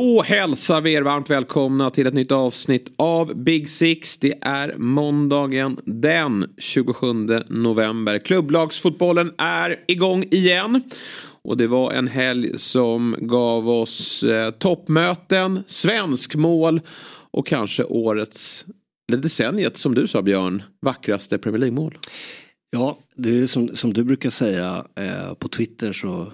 Då hälsar vi er varmt välkomna till ett nytt avsnitt av Big Six. Det är måndagen den 27 november. Klubblagsfotbollen är igång igen. Och det var en helg som gav oss eh, toppmöten, svensk mål och kanske årets, eller decenniet som du sa Björn, vackraste Premier League-mål. Ja, det är som, som du brukar säga eh, på Twitter så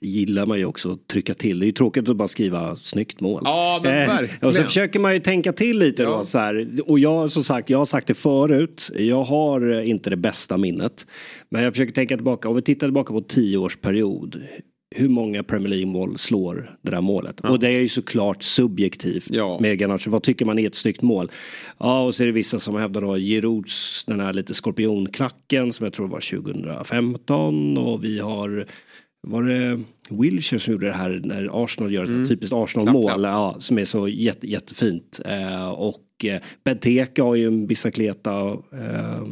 gillar man ju också att trycka till. Det är ju tråkigt att bara skriva snyggt mål. Ja, men Eh, verkligen. och så försöker man ju tänka till lite Ja. då. Så här. Och jag som sagt, jag har sagt det förut. Jag har eh, inte det bästa minnet. Men jag försöker tänka tillbaka. Om vi tittar tillbaka på tio års period. Hur många Premier League-mål slår det där målet? Och det är ju såklart subjektivt Ja. med Garnacho. Vad tycker man är ett snyggt mål? Ja, och så är det vissa som hävdar då Girouds, den här lite skorpionklacken som jag tror var 2015 och vi har var det Wilshire som gjorde det här när Arsenal gör ett typiskt Arsenal-mål ja, som är så jätte, jättefint. Eh, och eh, Benteke har ju en bicicleta eh,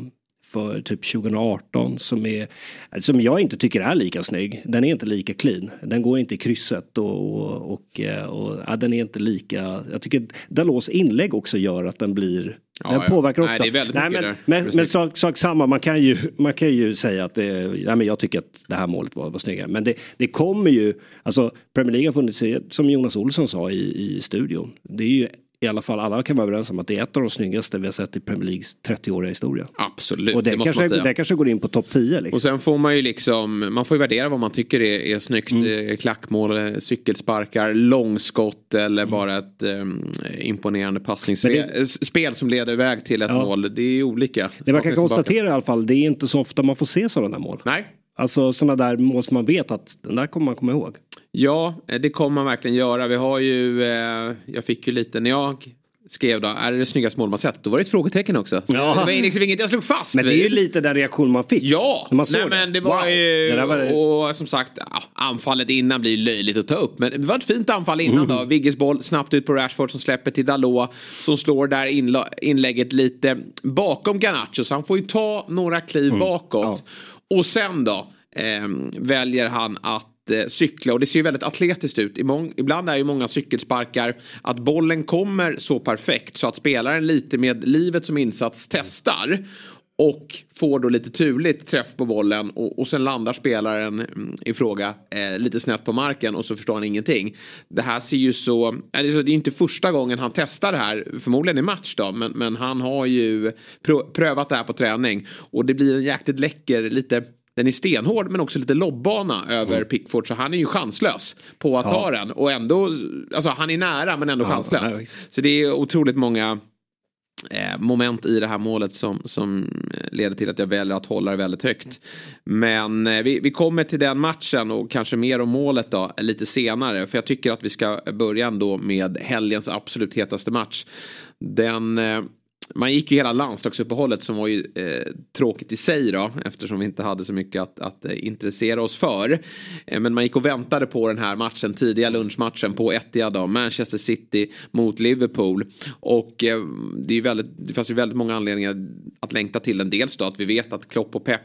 för typ 2018 som är som jag inte tycker är lika snygg. Den är inte lika clean. Den går inte i krysset och, och, och, eh, och ja, den är inte lika. Jag tycker Dalås inlägg också gör att den blir Ja, den ja. påverkar Nej, också. det är väldigt Nej, men, där. men, men sak, sak samma, man kan, ju, man kan ju säga att det, ja, men jag tycker att det här målet var, var snyggare. Men det, det kommer ju, alltså Premier League har funnits som Jonas Olsson sa i, i studion. Det är ju i alla fall, alla kan vara överens om att det är ett av de snyggaste vi har sett i Premier Leagues 30-åriga historia. Absolut, Och det, det kanske, det kanske går in på topp 10 liksom. Och sen får man ju liksom, man får ju värdera vad man tycker är, är snyggt. Mm. Eh, Klackmål, eh, cykelsparkar, långskott eller Mm. bara ett eh, imponerande passningsspel. Det- Spel som leder iväg till ett Ja. mål. Det är ju olika. Det man kan konstatera i alla fall, det är inte så ofta man får se sådana mål. Nej. Alltså sådana där mål som man vet att den där kommer man komma ihåg. Ja, eh, det kommer man verkligen göra. Vi har ju, eh, jag fick ju lite, när jag skrev då, är det det snyggaste mål man sett? Då var det ett frågetecken också. Ja. Det var liksom inget jag slog fast Men det är ju lite den reaktion man fick. Ja, man nej, det. men det var Wow. ju, Det var- och som sagt, ja, anfallet innan blir löjligt att ta upp. Men det var ett fint anfall innan Mm. då. Vigges boll snabbt ut på Rashford som släpper till Dalot. Som slår där inla- inlägget lite bakom Garnacho. Så han får ju ta några kliv Mm. bakåt. Och sen då eh, väljer han att eh, cykla och det ser ju väldigt atletiskt ut. Ibland är ju många cykelsparkar att bollen kommer så perfekt så att spelaren lite med livet som insats testar. Och får då lite turligt träff på bollen och, och sen landar spelaren mm, i fråga eh, lite snett på marken och så förstår han ingenting. Det här ser ju så, är det, är inte första gången han testar det här, förmodligen i match då, men, men han har ju prö- prövat det här på träning. Och det blir en jäkligt läcker, lite den är stenhård men också lite lobbana över Pickford så han är ju chanslös på att Mm. Ja. ta den. Och ändå, alltså han är nära men ändå Ja, chanslös. ja, så det är otroligt många eh, Eh, moment i det här målet som, som eh, leder till att jag väljer att hålla det väldigt högt. Men eh, vi, vi kommer till den matchen och kanske mer om målet då lite senare. För jag tycker att vi ska börja ändå med helgens absolut hetaste match. Den... Man gick ju hela landslagsuppehållet som var ju eh, tråkigt i sig då eftersom vi inte hade så mycket att, att eh, intressera oss för. Eh, men man gick och väntade på den här matchen, tidiga lunchmatchen på Etihad då, Manchester City mot Liverpool. Och eh, det, är ju väldigt, det fanns ju väldigt många anledningar att längta till den. Dels då att vi vet att Klopp och Pep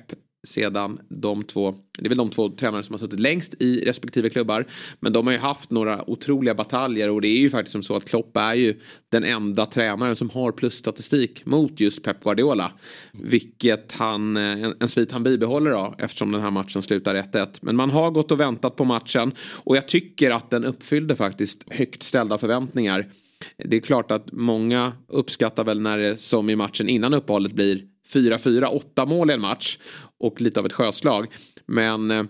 sedan de två, det är väl de två tränare som har suttit längst i respektive klubbar. Men de har ju haft några otroliga bataljer och det är ju faktiskt som så att Klopp är ju den enda tränaren som har plusstatistik mot just Pep Guardiola. Vilket han, eh, en, en svit han bibehåller då eftersom den här matchen slutar 1-1. Men man har gått och väntat på matchen och jag tycker att den uppfyllde faktiskt högt ställda förväntningar. Det är klart att många uppskattar väl när det som i matchen innan uppehållet blir 4-4, 8 mål i en match. Och lite av ett sjöslag. Men eh,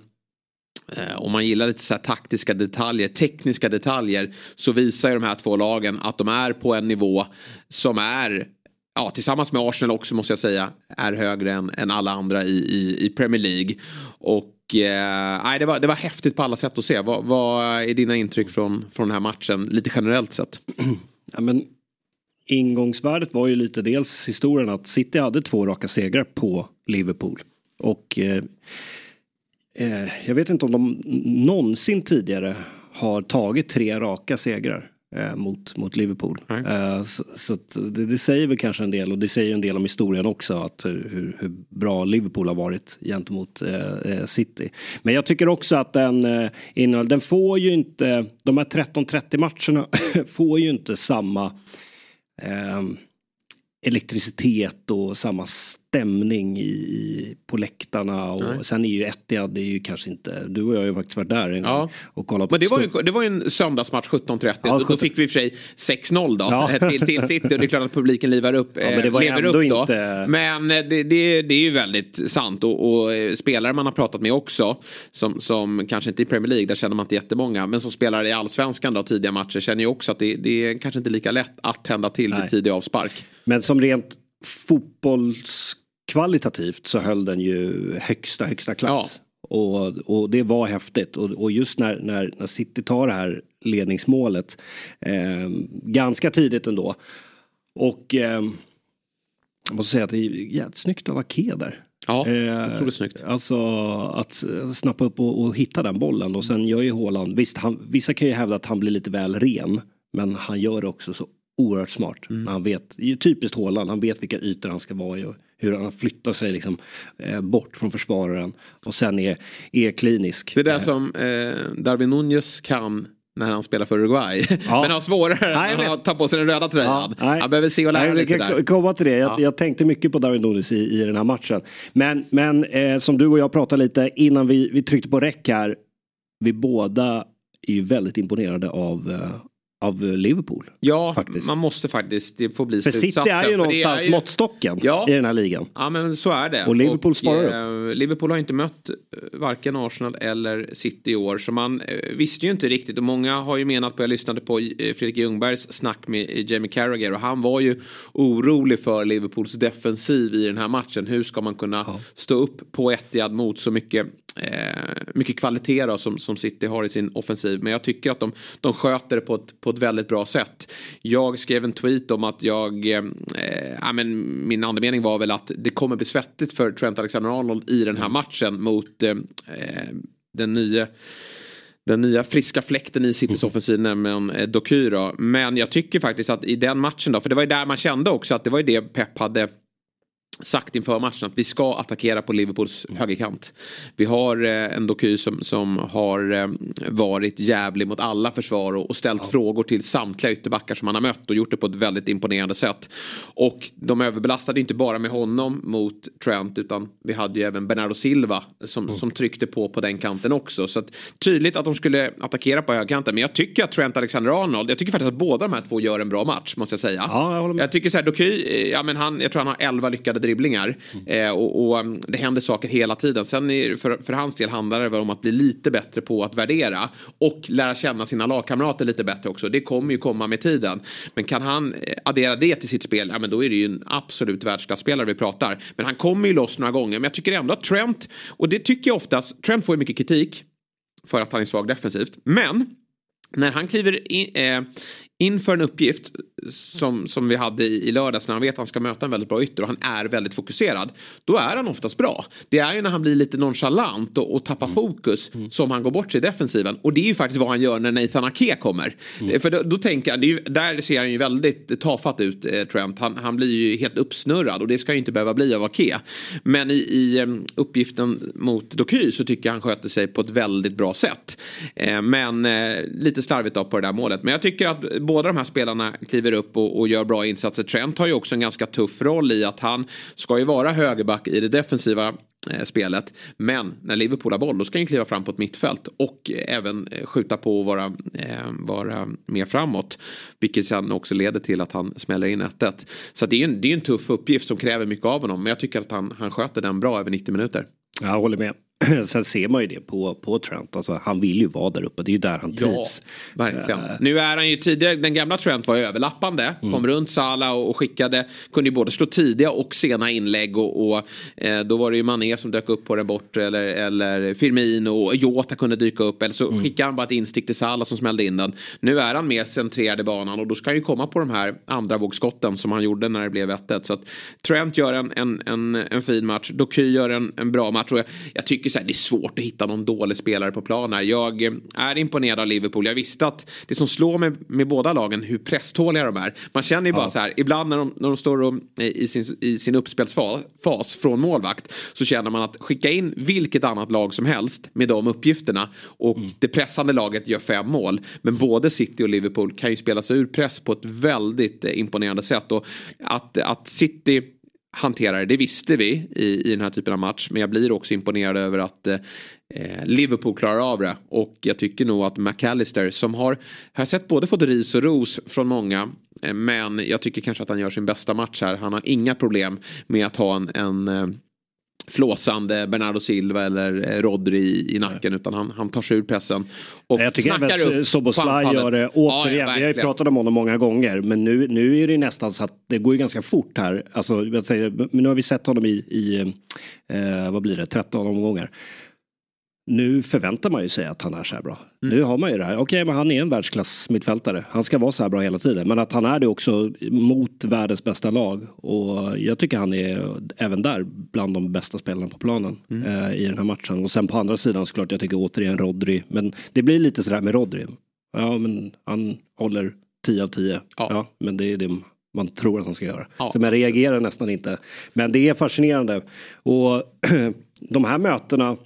om man gillar lite så här taktiska detaljer, tekniska detaljer. Så visar ju de här två lagen att de är på en nivå som är Ja, tillsammans med Arsenal också måste jag säga är högre än, än alla andra i, i, i Premier League. Och eh, det, var, det var häftigt på alla sätt att se. Vad, vad är dina intryck från, från den här matchen lite generellt sett? Ja, men ingångsvärdet var ju lite dels historien att City hade två raka segrar på Liverpool. Och eh, eh, jag vet inte om de någonsin tidigare har tagit tre raka segrar eh, mot, mot Liverpool. Eh, så, så det, det, säger väl kanske en del och det säger en del om historien också att hur, hur bra Liverpool har varit gentemot eh, City. Men jag tycker också att den eh, innehåll, den får ju inte, de här 13-30 matcherna får ju inte samma Ehm, elektricitet och samma stämning i, på läktarna. Och Nej. sen är ju Etihad, det är ju kanske inte, du och jag har ju faktiskt varit där en ja. gång och kollat på Men det var, ju, det var ju en söndagsmatch 17.30. Ja, då, då fick vi i och för sig 6-0 då ja. till, till City och det är klart att publiken livar upp, ja, men det var lever upp då. Inte... Men det, det, det är ju väldigt sant och, och, eh, spelare man har pratat med också som, som kanske inte i Premier League, där känner man inte jättemånga, men som spelar i allsvenskan då tidiga matcher känner ju också att det, det är kanske inte lika lätt att tända till Nej. vid tidig avspark. Men som rent fotbollskvalitativt så höll den ju högsta, högsta klass. Ja. Och, och det var häftigt. Och, och just när, när, när City tar det här ledningsmålet eh, ganska tidigt ändå. Och eh, jag måste säga att det är jävligt snyggt av Ake där. Ja, eh, otroligt snyggt. Alltså att snappa upp och, och, hitta den bollen och sen gör ju Håland, visst han, vissa kan ju hävda att han blir lite väl ren. Men han gör det också så oerhört smart. Mm. Han vet, typiskt Håland, han vet vilka ytor han ska vara i och hur han flyttar sig liksom, eh, bort från försvararen och sen är, är klinisk. Det är det som eh, Darwin Nunez kan när han spelar för Uruguay. Ja. Men har svårare nej, när han tar på sig den röda tröjan. Ja, han behöver se och lära nej, lite där. komma till det. Jag, ja. jag, tänkte mycket på Darwin Nunes i, i den här matchen. Men, men eh, som du och jag pratade lite innan vi, vi tryckte på räck här. Vi båda är ju väldigt imponerade av, eh, av Liverpool. Ja, faktiskt. man måste faktiskt. Det får bli För City är ju någonstans är ju... måttstocken ja. i den här ligan. Ja, men så är det. Och Liverpool svarar eh, Liverpool har inte mött eh, varken Arsenal eller City i år. Så man eh, visste ju inte riktigt. Och många har ju menat på, jag lyssnade på eh, Fredrik Ljungbergs snack med Jamie Carragher. Och han var ju orolig för Liverpools defensiv i den här matchen. Hur ska man kunna ja. stå upp på Etihad mot så mycket eh, mycket kvalitet då, som, som City har i sin offensiv. Men jag tycker att de, de sköter det på ett, på ett väldigt bra sätt. Jag skrev en tweet om att jag, eh, ja, men min andemening var väl att det kommer bli svettigt för Trent Alexander-Arnold i den här mm. matchen mot eh, den nya den nya friska fläkten i Citys mm. offensiv, nämligen eh, Doky då. Men jag tycker faktiskt att i den matchen då, för det var ju där man kände också att det var ju det Pep hade sagt inför matchen att vi ska attackera på Liverpools mm. högerkant. Vi har eh, en Doky som, som har eh, varit jävlig mot alla försvar och, och ställt ja. frågor till samtliga ytterbackar som han har mött och gjort det på ett väldigt imponerande sätt. Och de överbelastade inte bara med honom mot Trent utan vi hade ju även Bernardo Silva som, mm. som tryckte på på den kanten också. Så att, tydligt att de skulle attackera på högerkanten. Men jag tycker att Trent Alexander-Arnold, jag tycker faktiskt att båda de här två gör en bra match måste jag säga. Ja, jag, jag tycker så här, Doky, eh, ja men han, jag tror han har 11 lyckade dribblingar. Mm. Eh, och, och, mm, det händer saker hela tiden. Sen är, för, för hans del handlar det väl om att bli lite bättre på att värdera. Och lära känna sina lagkamrater lite bättre också. Det kommer ju komma med tiden. Men kan han eh, addera det till sitt spel, ja men då är det ju en absolut världsklasspelare vi pratar. Men han kommer ju loss några gånger. Men jag tycker ändå att Trent, och det tycker jag oftast, Trent får ju mycket kritik för att han är svag defensivt. Men när han kliver in, eh, inför en uppgift som, som vi hade i, i lördags när han vet att han ska möta en väldigt bra ytter och han är väldigt fokuserad. Då är han oftast bra. Det är ju när han blir lite nonchalant och, och tappar mm. fokus mm. som han går bort sig i defensiven. Och det är ju faktiskt vad han gör när Nathan Ake kommer. Mm. För då, då, tänker jag, ju, där ser han ju väldigt tafatt ut eh, Trent. Han, han blir ju helt uppsnurrad och det ska ju inte behöva bli av Ake. Men i, i um, uppgiften mot Doky så tycker jag han sköter sig på ett väldigt bra sätt. Eh, men eh, lite slarvigt då på det där målet. Men jag tycker att båda de här spelarna kliver upp och, och, gör bra insatser. Trent har ju också en ganska tuff roll i att han ska ju vara högerback i det defensiva eh, spelet. Men när Liverpool har boll då ska han kliva fram på ett mittfält och eh, även eh, skjuta på och vara, eh, vara mer framåt. Vilket sen också leder till att han smäller in 1-1. Så det är, en, det är en tuff uppgift som kräver mycket av honom. Men jag tycker att han, han sköter den bra över 90 minuter. Jag håller med. sen ser man ju det på, på Trent. Alltså, han vill ju vara där uppe. Det är ju där han trivs. Ja, verkligen. Uh, nu är han ju tidigare, den gamla Trent var överlappande. Mm. Kom runt Sala och, och, skickade, kunde ju både slå tidiga och sena inlägg. Och, och eh, då var det ju Mané som dök upp på den bortre. Eller, eller Firmino och Jota kunde dyka upp. Eller så mm. skickade han bara ett instick till Sala som smällde in den. Nu är han mer centrerad i banan och då ska han ju komma på de här andra vågskotten som han gjorde när det blev 1 Så att Trent gör en, en, en, en fin match. Doky gör en, en bra match. Och jag, jag tycker så här, det är svårt att hitta någon dålig spelare på planen. Jag eh, är imponerad av Liverpool. Jag visste att det som slår mig med båda lagen hur presståliga de är. Man känner ju bara ja. så här, ibland när de, när de står och, eh, i, sin, i sin uppspelsfas från målvakt så känner man att skicka in vilket annat lag som helst med de uppgifterna och mm. det pressande laget gör fem mål. Men både City och Liverpool kan ju spela sig ur press på ett väldigt eh, imponerande sätt. Och att, att City hanterar det, det visste vi i, i den här typen av match. Men jag blir också imponerad över att eh, Liverpool klarar av det. Och jag tycker nog att McAllister som har, har sett både fått ris och ros från många. Eh, men jag tycker kanske att han gör sin bästa match här. Han har inga problem med att ha en, en eh, flåsande Bernardo Silva eller eh, Rodri i, i nacken utan han, han tar sig ur pressen. Och jag tycker även Soboslaj gör det återigen. Ja, ja, vi har ju pratat om honom många gånger men nu, nu är det nästan så att det går ju ganska fort här. Alltså, jag säger, men nu har vi sett honom i, i eh, vad blir det, 13 omgångar. Nu förväntar man ju sig att han är så här bra. Mm. Nu har man ju det här. Okej, okay, men han är en världsklass mittfältare. Han ska vara så här bra hela tiden. Men att han är det också mot världens bästa lag. Och jag tycker han är även där bland de bästa spelarna på planen mm. eh, i den här matchen. Och sen på andra sidan såklart, jag tycker återigen Rodri. Men det blir lite sådär med Rodri. Ja, men han håller 10 av 10. Ja. ja. men det är det man tror att han ska göra. Ja. Så man reagerar nästan inte. Men det är fascinerande. Och de här mötena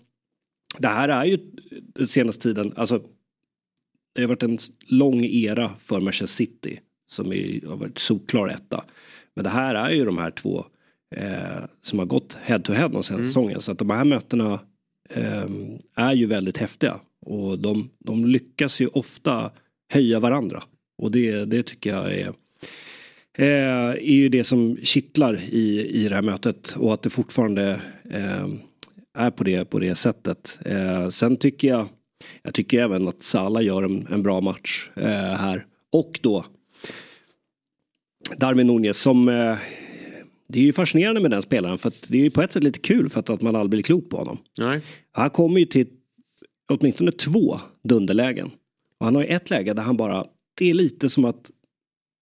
det här är ju den senaste tiden, alltså det har varit en lång era för Manchester City som är, har varit solklar etta. Men det här är ju de här två eh, som har gått head to head de senaste mm. säsongen. Så att de här mötena eh, är ju väldigt häftiga. Och de, de lyckas ju ofta höja varandra. Och det, det tycker jag är eh, är ju det som kittlar i, i det här mötet. Och att det fortfarande eh, är på det, på det sättet. Eh, sen tycker jag, jag tycker även att Sala gör en, en bra match eh, här. Och då Darwin Nunez som eh, det är ju fascinerande med den spelaren för att det är ju på ett sätt lite kul för att, att man aldrig blir klok på honom. Nej. Han kommer ju till åtminstone två dunderlägen. Och han har ju ett läge där han bara, det är lite som att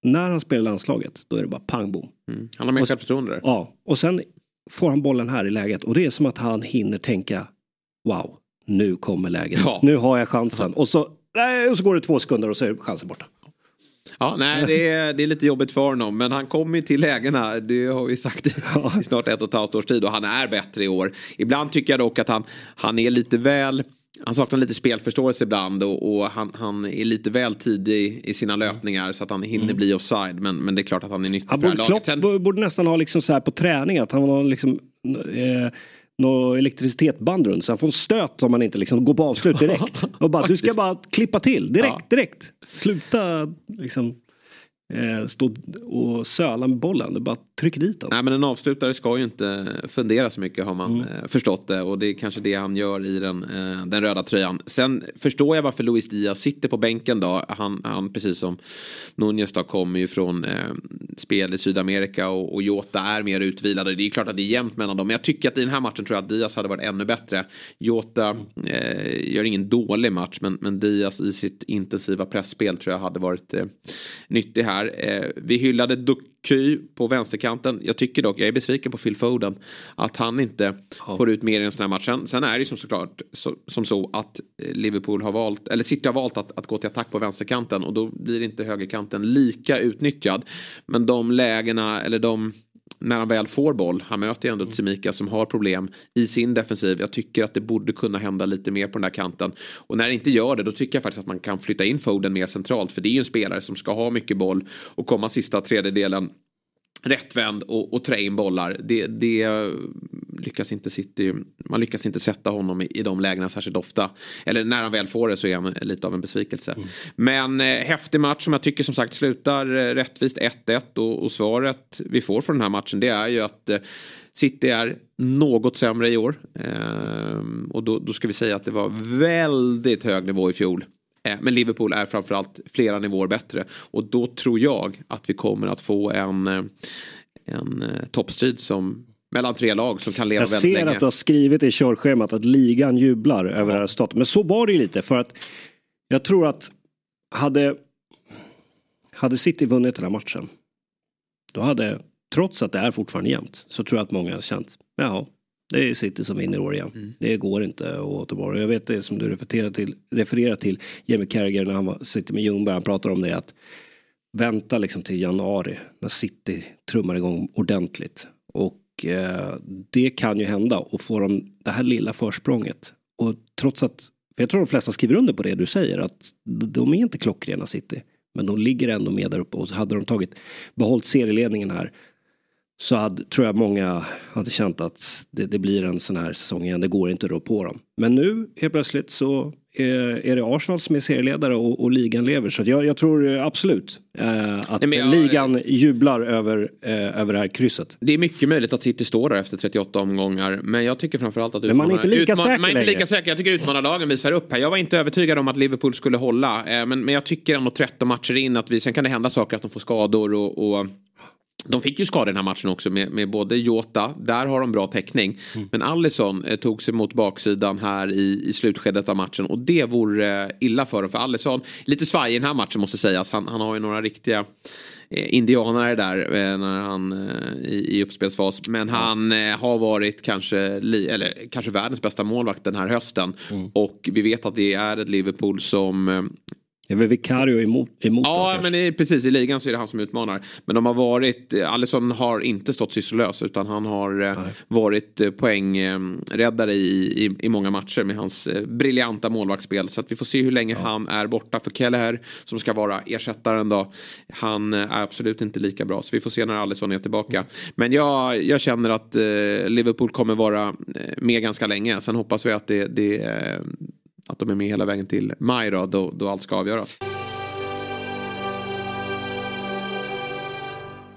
när han spelar landslaget då är det bara pang bom. Mm. Han har mer självförtroende där. Ja, och sen får han bollen här i läget och det är som att han hinner tänka wow, nu kommer läget, ja. nu har jag chansen och så, nej, och så går det två sekunder och så är chansen borta. Ja, nej, det är, det är lite jobbigt för honom. Men han kommer ju till lägena. Det har vi sagt i, snart ett och ett halvt års tid. Och han är bättre i år. Ibland tycker jag dock att han, han är lite väl han saknar lite spelförståelse ibland och, och han, han, är lite väl tidig i sina löpningar så att han hinner mm. bli offside. Men, men det är klart att han är nyttig för laget. Klopp Sen... borde nästan ha liksom så här på träning att han har liksom eh, något elektricitetsband runt så han får en stöt om man inte liksom går på avslut direkt. Och bara, du ska bara klippa till direkt, direkt. Sluta liksom eh, stå och söla med bollen. Du bara trycker dit den. Nej men en avslutare ska ju inte fundera så mycket har man mm. eh, förstått det. Och det är kanske det han gör i den, eh, den röda tröjan. Sen förstår jag varför Luis Diaz sitter på bänken då. Han, han precis som Nunez då kommer ju från eh, spel i Sydamerika och, och Jota är mer utvilade. Det är klart att det är jämnt mellan dem. Men jag tycker att i den här matchen tror jag att Diaz hade varit ännu bättre. Jota eh, gör ingen dålig match men, men Diaz i sitt intensiva pressspel tror jag hade varit eh, nyttig här. Eh, vi hyllade Duky på vänsterkanten. Jag tycker dock, jag är besviken på Phil Foden. Att han inte ja. får ut mer i en sån här match. Sen, sen är det ju som såklart så, som så att eh, Liverpool har valt, eller City har valt att, att gå till attack på vänsterkanten. Och då blir inte högerkanten lika utnyttjad. Men de lägena, eller de när han väl får boll, han möter ju ändå Tsimika som har problem i sin defensiv. Jag tycker att det borde kunna hända lite mer på den där kanten. Och när det inte gör det, då tycker jag faktiskt att man kan flytta in Foden mer centralt. För det är ju en spelare som ska ha mycket boll och komma sista tredjedelen rättvänd och, och trä in bollar. Det, det lyckas inte City, man lyckas inte sätta honom i, i de lägena särskilt ofta. Eller när han väl får det så är han lite av en besvikelse. Mm. Men eh, häftig match som jag tycker som sagt slutar eh, rättvist 1-1 och, och, svaret vi får från den här matchen det är ju att eh, City är något sämre i år. Ehm, och då, då ska vi säga att det var väldigt hög nivå i fjol. Eh, men Liverpool är framförallt flera nivåer bättre. Och då tror jag att vi kommer att få en, eh, en eh, toppstrid som mellan tre lag som kan leva jag väldigt länge. Jag ser att du har skrivit i körschemat att ligan jublar över det här resultatet. Men så var det ju lite för att jag tror att hade, hade City vunnit den här matchen då hade, trots att det är fortfarande jämnt, så tror jag att många har känt, jaha, det är City som vinner i år igen. Mm. Det går inte att återvara. Jag vet det som du refererar till, refererar till Jamie Carragher när han var, sitter med Ljungberg, han pratar om det att vänta liksom till januari när City trummar igång ordentligt. Och eh, det kan ju hända och får de det här lilla försprånget. Och trots att, för jag tror de flesta skriver under på det du säger, att de är inte klockrena City. Men de ligger ändå med där uppe och hade de tagit behållit serieledningen här så hade, tror jag många hade känt att det, det, blir en sån här säsong igen. Det går inte att rå på dem. Men nu helt plötsligt så är, är det Arsenal som är serieledare och, och ligan lever. Så jag, jag, tror absolut eh, att Nej, jag, ligan jublar över, eh, över det här krysset. Det är mycket möjligt att City står där efter 38 omgångar. Men jag tycker framförallt att Men man är inte lika säker Man är inte lika säker. Jag tycker utmanarlagen visar upp här. Jag var inte övertygad om att Liverpool skulle hålla. Eh, men, men jag tycker ändå 13 matcher in att vi, sen kan det hända saker att de får skador och, och de fick ju skada den här matchen också med, med både Jota, där har de bra täckning. Mm. Men Allison eh, tog sig mot baksidan här i, i slutskedet av matchen och det vore eh, illa för dem. För Allison, lite svajig i den här matchen måste sägas. Han, han har ju några riktiga eh, indianare där eh, när han eh, i, i uppspelsfas. Men han eh, har varit kanske, li, eller, kanske världens bästa målvakt den här hösten. Mm. Och vi vet att det är ett Liverpool som det är väl Vicario emot, emot Ja, men är, precis. I ligan så är det han som utmanar. Men de har varit, Alisson har inte stått sysslolös utan han har eh, Nej. varit eh, poängräddare i, i, i många matcher med hans eh, briljanta målvaktsspel. Så att vi får se hur länge ja. han är borta. För Kelleher som ska vara ersättaren då, han är absolut inte lika bra. Så vi får se när Alisson är tillbaka. Mm. Men jag, jag känner att eh, Liverpool kommer vara med ganska länge. Sen hoppas vi att det, det att de är med hela vägen till maj då, då, då allt ska avgöras.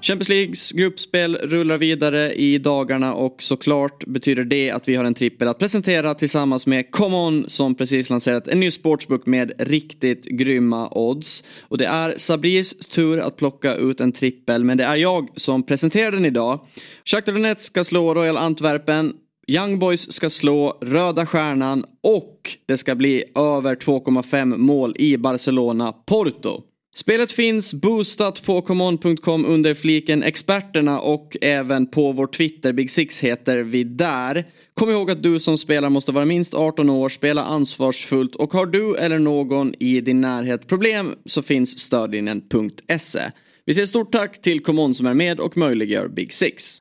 Champions Leagues gruppspel rullar vidare i dagarna och såklart betyder det att vi har en trippel att presentera tillsammans med Common som precis lanserat en ny sportsbook med riktigt grymma odds. Och det är Sabris tur att plocka ut en trippel men det är jag som presenterar den idag. Shakhtar Donetsk ska slå Royal Antwerpen Young Boys ska slå Röda Stjärnan och det ska bli över 2,5 mål i Barcelona-Porto. Spelet finns boostat på common.com under fliken experterna och även på vår Twitter, Big Six heter vi där. Kom ihåg att du som spelar måste vara minst 18 år, spela ansvarsfullt och har du eller någon i din närhet problem så finns stödlinjen.se. Vi säger stort tack till Common som är med och möjliggör Big Six.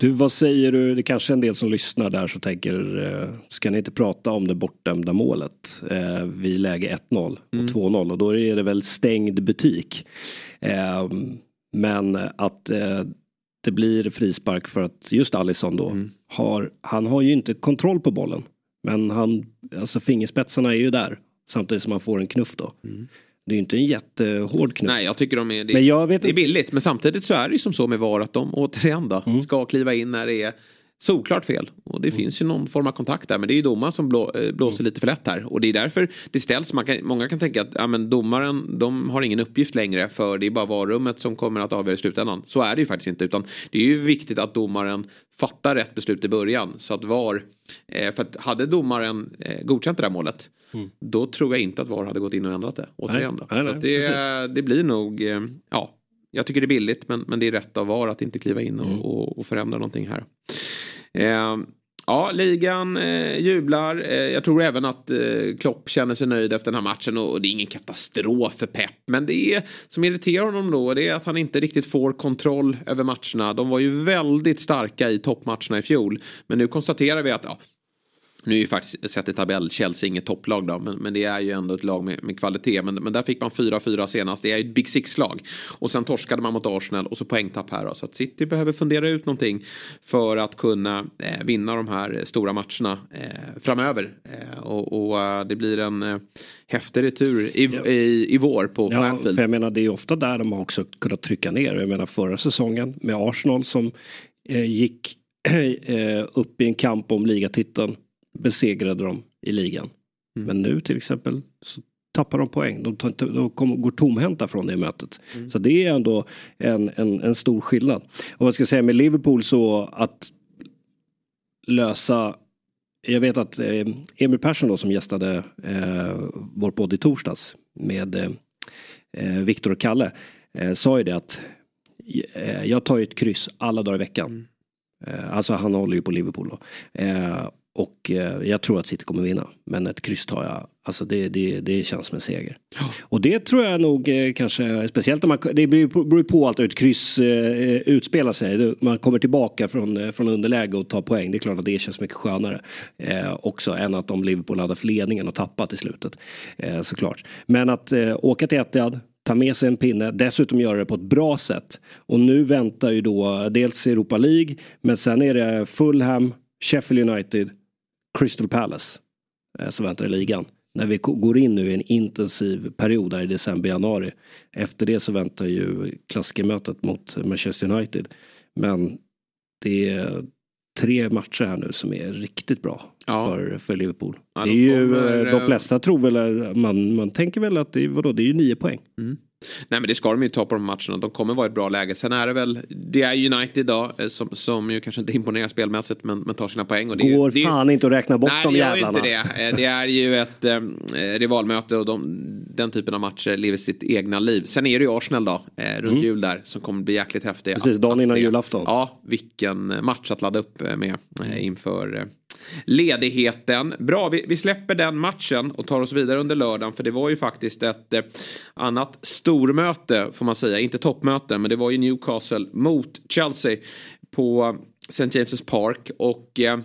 Du, vad säger du? Det är kanske är en del som lyssnar där som tänker, eh, ska ni inte prata om det bortdömda målet eh, vid läge 1-0 och mm. 2-0 och då är det väl stängd butik. Eh, men att eh, det blir frispark för att just Alisson då mm. har, han har ju inte kontroll på bollen. Men han, alltså fingerspetsarna är ju där samtidigt som han får en knuff då. Mm. Det är ju inte en jättehård knuff. Nej, jag tycker de är, det, men jag vet det är billigt. Men samtidigt så är det ju som så med VAR att de återigen då mm. ska kliva in när det är solklart fel. Och det mm. finns ju någon form av kontakt där. Men det är ju domaren som blå, eh, blåser mm. lite för lätt här. Och det är därför det ställs. Man kan, många kan tänka att ja, men domaren de har ingen uppgift längre. För det är bara varummet som kommer att avgöra i slutändan. Så är det ju faktiskt inte. Utan det är ju viktigt att domaren fattar rätt beslut i början. Så att VAR. Eh, för att hade domaren eh, godkänt det där målet. Mm. Då tror jag inte att VAR hade gått in och ändrat det. Återigen då. Nej, nej, så det, det blir nog. Ja, jag tycker det är billigt men, men det är rätt av VAR att inte kliva in och, mm. och, och förändra någonting här. Ehm, ja, ligan eh, jublar. Eh, jag tror även att eh, Klopp känner sig nöjd efter den här matchen och, och, det är ingen katastrof för Pep. Men det är som irriterar honom då det är att han inte riktigt får kontroll över matcherna. De var ju väldigt starka i toppmatcherna i fjol. Men nu konstaterar vi att ja, nu är ju faktiskt sett i tabell Chelsea inget topplag då, men, men det är ju ändå ett lag med, med kvalitet. Men, men där fick man 4-4 senast, det är ju ett Big Six-lag. Och sen torskade man mot Arsenal och så poängtapp här då. Så att City behöver fundera ut någonting för att kunna eh, vinna de här stora matcherna eh, framöver. Eh, och, och eh, det blir en eh, häftig retur i, ja. i, i vår på, ja, Anfield. För jag menar det är ofta där de har också kunnat trycka ner. Jag menar förra säsongen med Arsenal som eh, gick eh, upp i en kamp om ligatiteln besegrade dem i ligan. Mm. Men nu till exempel så tappar de poäng. De, tar, de kommer, går tomhänta från det mötet. Mm. Så det är ändå en, en, en stor skillnad. Och vad ska jag säga med Liverpool så att lösa jag vet att eh, Emil Persson då som gästade eh, vår podd i torsdags med eh, Viktor och Kalle eh, sa ju det att eh, jag tar ju ett kryss alla dagar i veckan. Mm. Eh, alltså han håller ju på Liverpool då. Och eh, jag tror att City kommer vinna. Men ett kryss tar jag, alltså det, det, det känns som en seger. Och det tror jag nog eh, kanske, speciellt när man, det beror på allt hur ett kryss eh, utspelar sig. Man kommer tillbaka från, från underläge och tar poäng. Det är klart att det känns mycket skönare. Eh, också än att om Liverpool hade haft ledningen och tappat i slutet. Eh, såklart. Men att eh, åka till Etihad, ta med sig en pinne, dessutom göra det på ett bra sätt. Och nu väntar ju då dels Europa League, men sen är det Fulham, Sheffield United, Crystal Palace eh, som väntar i ligan. När vi går in nu i en intensiv period där i december, januari. Efter det så väntar ju klassikermötet mot Manchester United. Men det är tre matcher här nu som är riktigt bra ja. för, för Liverpool. Ja, det är ju, kommer, de flesta tror väl, man, man tänker väl att det, vadå, det är ju nio poäng. Mm. Nej men det ska de ju ta på de matcherna. De kommer vara i ett bra läge. Sen är det väl, det är United idag eh, som, som ju kanske inte imponerar spelmässigt men, men tar sina poäng. Och det, Går det, fan inte att räkna bort nej, de jävlarna. Nej det gör inte det. Eh, det är ju ett eh, rivalmöte och de, den typen av matcher lever sitt egna liv. Sen är det ju Arsenal då, eh, runt mm. jul där, som kommer bli jäkligt häftig. Precis, dagen innan julafton. Ja, vilken match att ladda upp med eh, inför ledigheten. Bra, vi, vi, släpper den matchen och tar oss vidare under lördagen. För det var ju faktiskt ett eh, annat stormöte får man säga. Inte toppmöte men det var ju Newcastle mot Chelsea på eh, St. James' Park. Och eh,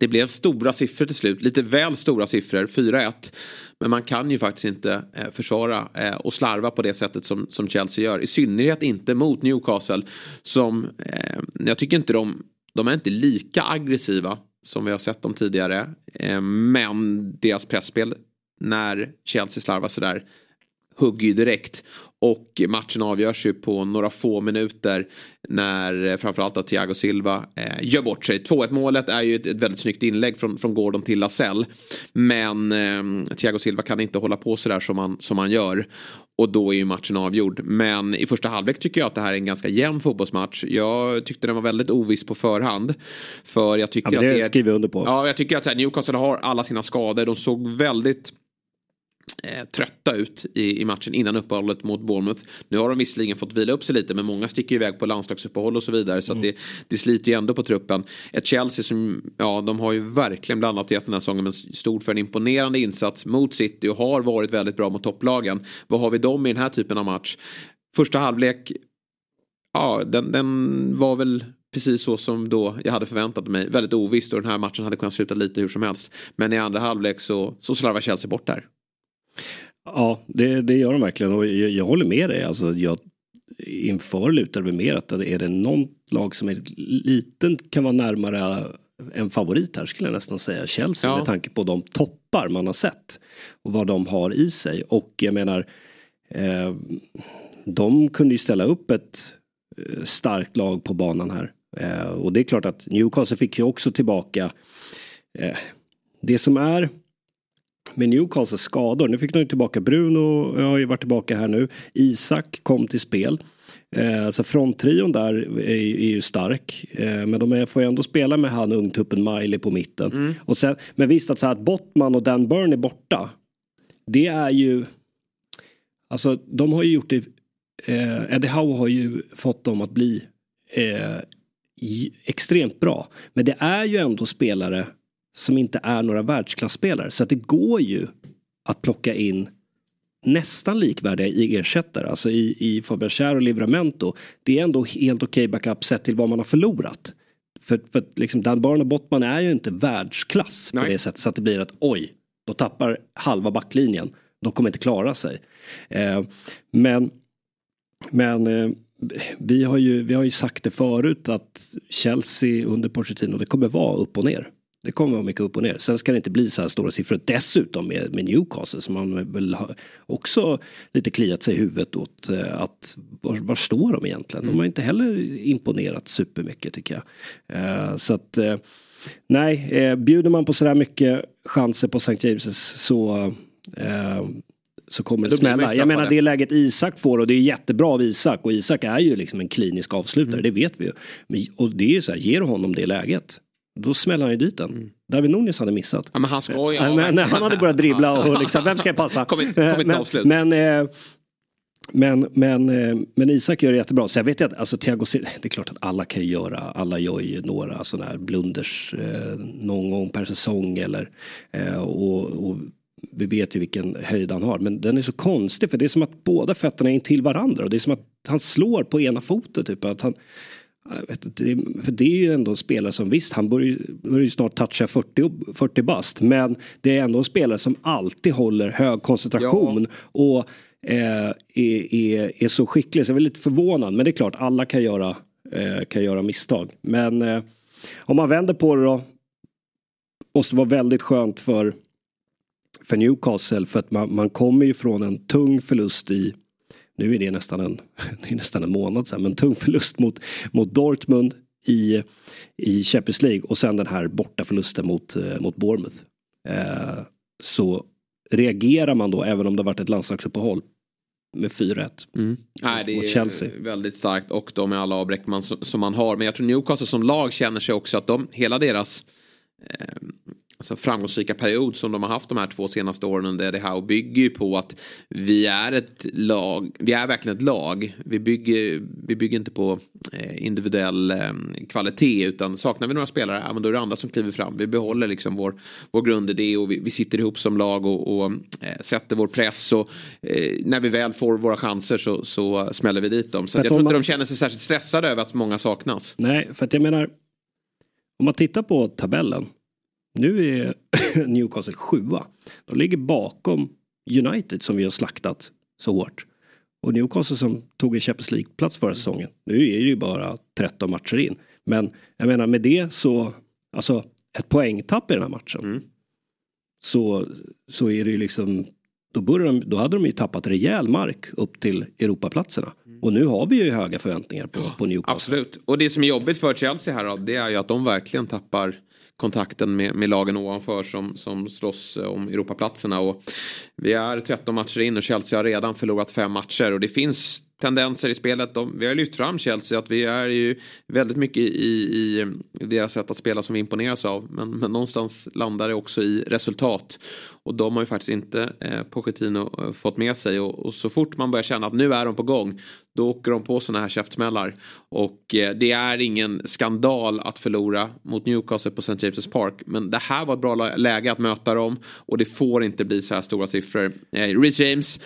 det blev stora siffror till slut. Lite väl stora siffror, 4-1. Men man kan ju faktiskt inte eh, försvara eh, och slarva på det sättet som, som Chelsea gör. I synnerhet inte mot Newcastle. Som, eh, jag tycker inte de, de är inte lika aggressiva som vi har sett dem tidigare. Eh, men deras pressspel när Chelsea slarvar sådär hugger ju direkt. Och matchen avgörs ju på några få minuter när framförallt då Thiago Silva eh, gör bort sig. 2-1 målet är ju ett, ett, väldigt snyggt inlägg från, från Gordon till Lasell. Men eh, Thiago Silva kan inte hålla på sådär som han, som han gör. Och då är ju matchen avgjord. Men i första halvlek tycker jag att det här är en ganska jämn fotbollsmatch. Jag tyckte den var väldigt oviss på förhand. För jag tycker ja, det att det är... skriver under på. Ja, jag tycker att här, Newcastle har alla sina skador. De såg väldigt eh, trötta ut i, i, matchen innan uppehållet mot Bournemouth. Nu har de visserligen fått vila upp sig lite men många sticker iväg på landslagsuppehåll och så vidare. Så mm. det, det sliter ju ändå på truppen. Ett Chelsea som, ja de har ju verkligen blandat i den här säsongen men stod för en imponerande insats mot City och har varit väldigt bra mot topplagen. Vad har vi dem i den här typen av match? Första halvlek, ja den, den var väl precis så som då jag hade förväntat mig. Väldigt ovisst och den här matchen hade kunnat sluta lite hur som helst. Men i andra halvlek så, så slarvar Chelsea bort där. Ja, det, det gör de verkligen och jag, jag håller med dig. Alltså, jag, inför lutar vi mer att är det någon lag som är liten kan vara närmare en favorit här skulle jag nästan säga Chelsea ja. med tanke på de toppar man har sett. Och vad de har i sig och jag menar eh, de kunde ju ställa upp ett eh, starkt lag på banan här. Eh, och det är klart att Newcastle fick ju också tillbaka eh, det som är med Newcastles skador. Nu fick de tillbaka Bruno, jag har ju varit tillbaka här nu. Isak kom till spel. Eh, så fronttrion där är, är ju stark. Eh, men de är, får ju ändå spela med han ungtuppen Miley på mitten. Mm. Och sen, men visst att så här att Bottman och Dan Burn är borta. Det är ju. Alltså de har ju gjort det. Eh, Eddie Howe har ju fått dem att bli eh, extremt bra. Men det är ju ändå spelare som inte är några världsklasspelare. Så att det går ju att plocka in nästan likvärdiga i ersättare. Alltså i, i Fabian och Livramento. Det är ändå helt okej okay backup sett till vad man har förlorat. För, för liksom Dan Barn och Bottman är ju inte världsklass Nej. på det sättet så att det blir att oj, då tappar halva backlinjen. De kommer inte klara sig. Eh, men men eh, vi, har ju, vi har ju sagt det förut att Chelsea under Pochettino det kommer vara upp och ner. Det kommer vara mycket upp och ner. Sen ska det inte bli så här stora siffror dessutom med, med Newcastle som man väl har också lite kliat sig i huvudet åt eh, att var, var står de egentligen? De har inte heller imponerat supermycket tycker jag. Uh, så att uh, nej, uh, bjuder man på sådär mycket chanser på St. James' så så kommer det smälla. Jag menar det läget Isak får och det är jättebra av Isak och Isak är ju liksom en klinisk avslutare, mm. det vet vi ju. Och det är ju så här, ger honom det läget då smäller han ju dit den. Mm. David Nunez hade missat. Ja, men han ska ju, ja, men, han hade börjat dribbla och liksom, vem ska jag passa? Kommit, kommit men, avslut. men, eh, men, men, eh, men Isak gör det jättebra. Så jag vet att alltså, Thiago det är klart att alla kan göra, alla gör ju några sådana här blunders eh, någon gång per säsong eller eh, och, och vi vet ju vilken höjd han har. Men den är så konstig för det är som att båda fötterna är intill varandra. Och det är som att han slår på ena foten. Typ. Att han, vet, det, för det är ju ändå en spelare som visst, han börjar ju snart toucha 40, 40 bast. Men det är ändå en spelare som alltid håller hög koncentration. Ja. Och eh, är, är, är, så skicklig. Så jag är lite förvånad. Men det är klart, alla kan göra, eh, kan göra misstag. Men eh, om man vänder på det då. Måste vara väldigt skönt för för Newcastle för att man, man kommer ju från en tung förlust i nu är det nästan en, det är nästan en månad sedan, men tung förlust mot, mot Dortmund i, i Champions League och sen den här borta förlusten mot, eh, mot Bournemouth. Eh, så reagerar man då, även om det har varit ett landslagsuppehåll, med 4-1. Mm. Nej, det är Chelsea. väldigt starkt och de med alla avbräck man, som man har. Men jag tror Newcastle som lag känner sig också att de, hela deras eh, alltså framgångsrika period som de har haft de här två senaste åren under Eddie Howe bygger ju på att vi är ett lag, vi är verkligen ett lag. Vi bygger, vi bygger inte på eh, individuell eh, kvalitet utan saknar vi några spelare, ja, men då är det andra som kliver fram. Vi behåller liksom vår, vår grundidé och vi, vi sitter ihop som lag och, och eh, sätter vår press och eh, när vi väl får våra chanser så, så smäller vi dit dem. Så jag tror inte de känner sig särskilt stressade över att många saknas. Nej, för att jag menar om man tittar på tabellen nu är Newcastle sjua. De ligger bakom United som vi har slaktat så hårt. Och Newcastle som tog en Champions League-plats förra säsongen. Nu är det ju bara 13 matcher in. Men jag menar med det så, alltså ett poängtapp i den här matchen. Mm. Så, så är det ju liksom, då, de, då hade de ju tappat rejäl mark upp till Europaplatserna. Mm. Och nu har vi ju höga förväntningar på, på Newcastle. Absolut. Och det som är jobbigt för Chelsea här då, det är ju att de verkligen tappar kontakten med, med lagen ovanför som, som slåss eh, om Europaplatserna. Och vi är 13 matcher in och Chelsea har redan förlorat fem matcher och det finns tendenser i spelet. De, vi har lyft fram Chelsea att vi är ju väldigt mycket i, i, deras sätt att spela som vi imponeras av. Men, men någonstans landar det också i resultat. Och de har ju faktiskt inte eh, Pochettino eh, fått med sig. Och, och, så fort man börjar känna att nu är de på gång. Då åker de på sådana här käftsmällar. Och eh, det är ingen skandal att förlora mot Newcastle på St. James' Park. Men det här var ett bra läge att möta dem. Och det får inte bli så här stora siffror. Eh, Reece James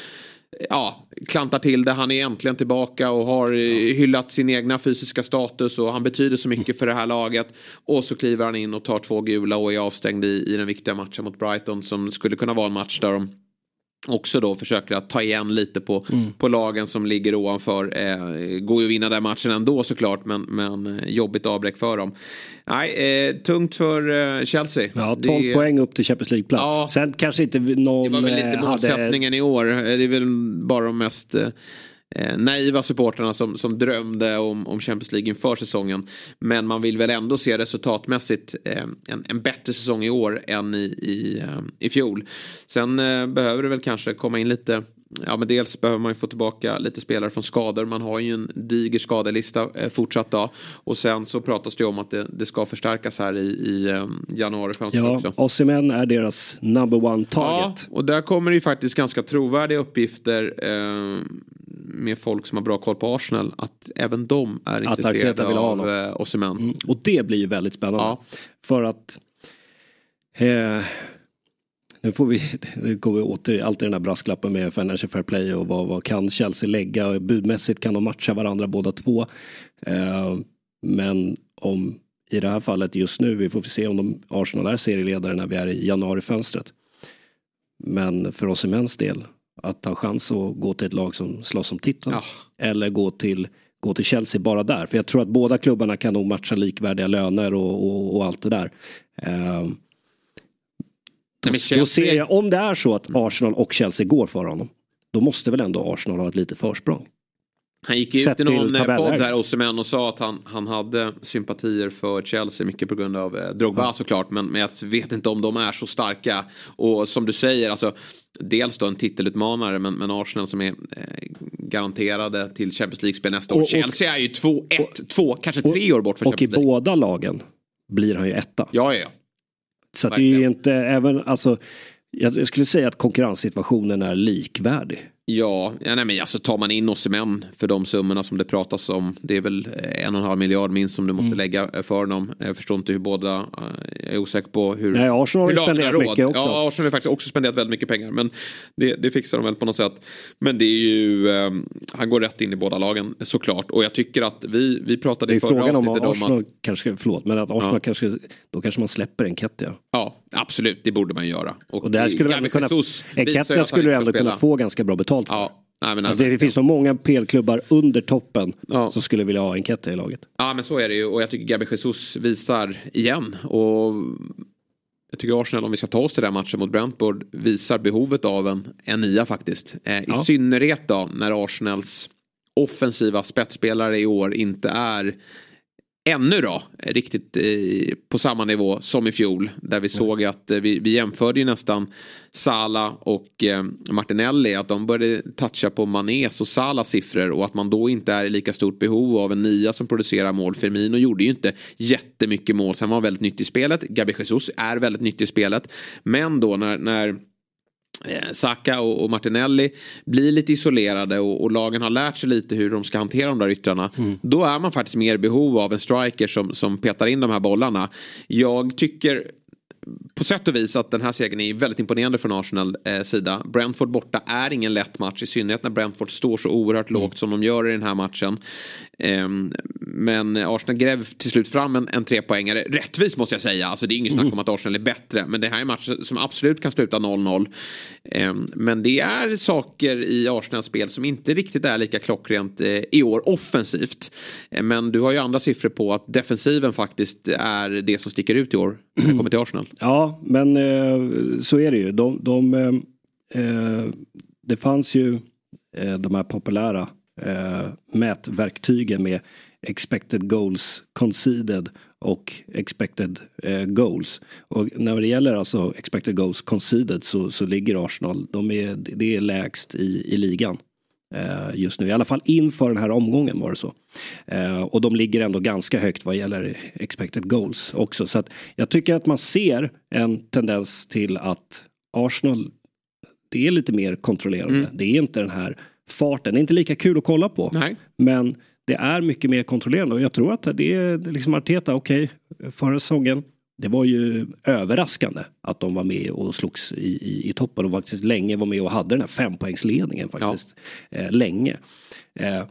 ja, klantar till det. Han är äntligen tillbaka och har eh, hyllat sin egna fysiska status och han betyder så mycket för det här laget. Och så kliver han in och tar två gula och är avstängd i, i den viktiga matchen mot Brighton som skulle kunna vara en match där de också då försöker att ta igen lite på, mm. på lagen som ligger ovanför. Eh, går ju att vinna den matchen ändå såklart men, men eh, jobbigt avbräck för dem. Nej, eh, tungt för eh, Chelsea. Ja, 12 det, poäng upp till Champions League-plats. Ja, Sen kanske inte någon... Det var väl lite målsättningen hade... i år. Det är väl bara de mest eh, naiva supporterna som, som drömde om, om Champions League inför säsongen. Men man vill väl ändå se resultatmässigt eh, en, en bättre säsong i år än i, i, eh, i fjol. Sen eh, behöver det väl kanske komma in lite Ja men dels behöver man ju få tillbaka lite spelare från skador. Man har ju en diger skadelista eh, fortsatt då. Och sen så pratas det om att det, det ska förstärkas här i, i eh, januari ja, också. Osimhen är deras number one target. Ja och där kommer det ju faktiskt ganska trovärdiga uppgifter. Eh, med folk som har bra koll på Arsenal att även de är Arteta intresserade vill av eh, Osimhen. Mm. Och det blir ju väldigt spännande. Ja. För att eh, nu får vi, nu går vi åter alltid den här brasklappen med Financial Fair Play och vad, vad kan Chelsea lägga och budmässigt kan de matcha varandra båda två. Eh, men om i det här fallet just nu, vi får se om de, Arsenal är serieledare när vi är i januarifönstret. Men för oss i mäns del, att ha chans att gå till ett lag som slåss om titeln. Ja. Eller gå till, gå till Chelsea bara där. För jag tror att båda klubbarna kan nog matcha likvärdiga löner och, och, och allt det där. Eh, då Chelsea- ser jag, om det är så att Arsenal och Chelsea går för honom. Då måste väl ändå Arsenal ha ett litet försprång. Han gick ut i någon eh, podd här, Osimhen, och sa att han, han hade sympatier för Chelsea. Mycket på grund av eh, Drogba såklart. Men, men jag vet inte om de är så starka. Och som du säger, alltså, dels då en titelutmanare. Men, men Arsenal som är eh, garanterade till Champions League-spel nästa år. Och- och- Chelsea är ju två, ett, två, kanske tre år bort från Och i Champions League. båda lagen blir han ju etta. Ja, ja, ja. Så det är ju inte även, alltså, jag skulle säga att konkurrenssituationen är likvärdig. Ja, ja nej, men alltså tar man in Osimhen för de summorna som det pratas om. Det är väl eh, en och en halv miljard minst som du måste lägga eh, för dem. Jag förstår inte hur båda, eh, jag är osäker på hur. Nej, Arsenal har ju spenderat mycket också. Ja, Arsenal har faktiskt också spenderat väldigt mycket pengar. Men det, det fixar de väl på något sätt. Men det är ju, eh, han går rätt in i båda lagen såklart. Och jag tycker att vi, vi pratade Det är i förra frågan om avsnittet om Arsenal att kanske, förlåt, men att Arsenal Ja. kanske, då kanske man släpper Enketia. Ja, absolut, det borde man göra. Och där skulle man Gabi ändå kunna, Enketia skulle du ändå kunna få ganska bra betalt för. Ja, nej, men Alltså det, det finns så många PL-klubbar under toppen Ja. som skulle vilja ha Enketia i laget. Ja men så är det ju och jag tycker Gabi Jesus visar igen och jag tycker Arsenal om vi ska ta oss till den här matchen mot Brentford visar behovet av en, en nia faktiskt. Eh, I Ja. synnerhet då när Arsenals offensiva spetsspelare i år inte är ännu då riktigt eh, på samma nivå som i fjol. Där vi såg att eh, vi, vi jämförde ju nästan Sala och eh, Martinelli. Att de började toucha på Manés och Salas siffror. Och att man då inte är i lika stort behov av en nia som producerar mål. Firmino gjorde ju inte jättemycket mål. Sen var han väldigt nyttig i spelet. Gabi Jesus är väldigt nyttig i spelet. Men då när, när eh, Saka och, Martinelli blir lite isolerade och, lagen har lärt sig lite hur de ska hantera de där yttrarna. Då är man faktiskt mer i behov av en striker som, som petar in de här bollarna. Jag tycker på sätt och vis att den här segern är väldigt imponerande från Arsenal eh, sida. Brentford borta är ingen lätt match i synnerhet när Brentford står så oerhört lågt som de gör i den här matchen. Ehm, men Arsenal gräv till slut fram en, en trepoängare. Rättvis måste jag säga. Alltså, det är inget snack om att Arsenal är bättre. Men det här är en match som absolut kan sluta 0-0. Ehm, men det är saker i Arsenals spel som inte riktigt är lika klockrent eh, i år offensivt. Ehm, men du har ju andra siffror på att defensiven faktiskt är det som sticker ut i år. När det kommer till Arsenal. Ja, men eh, så är det ju. De, de, eh, det fanns ju de här populära eh, mätverktygen med expected goals conceded och expected eh, goals. Och när det gäller alltså expected goals conceded så, så ligger Arsenal, de är, det är lägst i, i ligan eh, just nu. I alla fall inför den här omgången var det så. Eh, och de ligger ändå ganska högt vad gäller expected goals också. Så att jag tycker att man ser en tendens till att Arsenal, det är lite mer kontrollerande. Det är inte den här farten, det är inte lika kul att kolla på. Nej. Men det är mycket mer kontrollerande och jag tror att det är liksom Arteta, okej, förra säsongen det var ju överraskande att de var med och slogs i, i, i toppen och faktiskt länge var med och hade den här fempoängsledningen faktiskt. Eh, länge. Eh,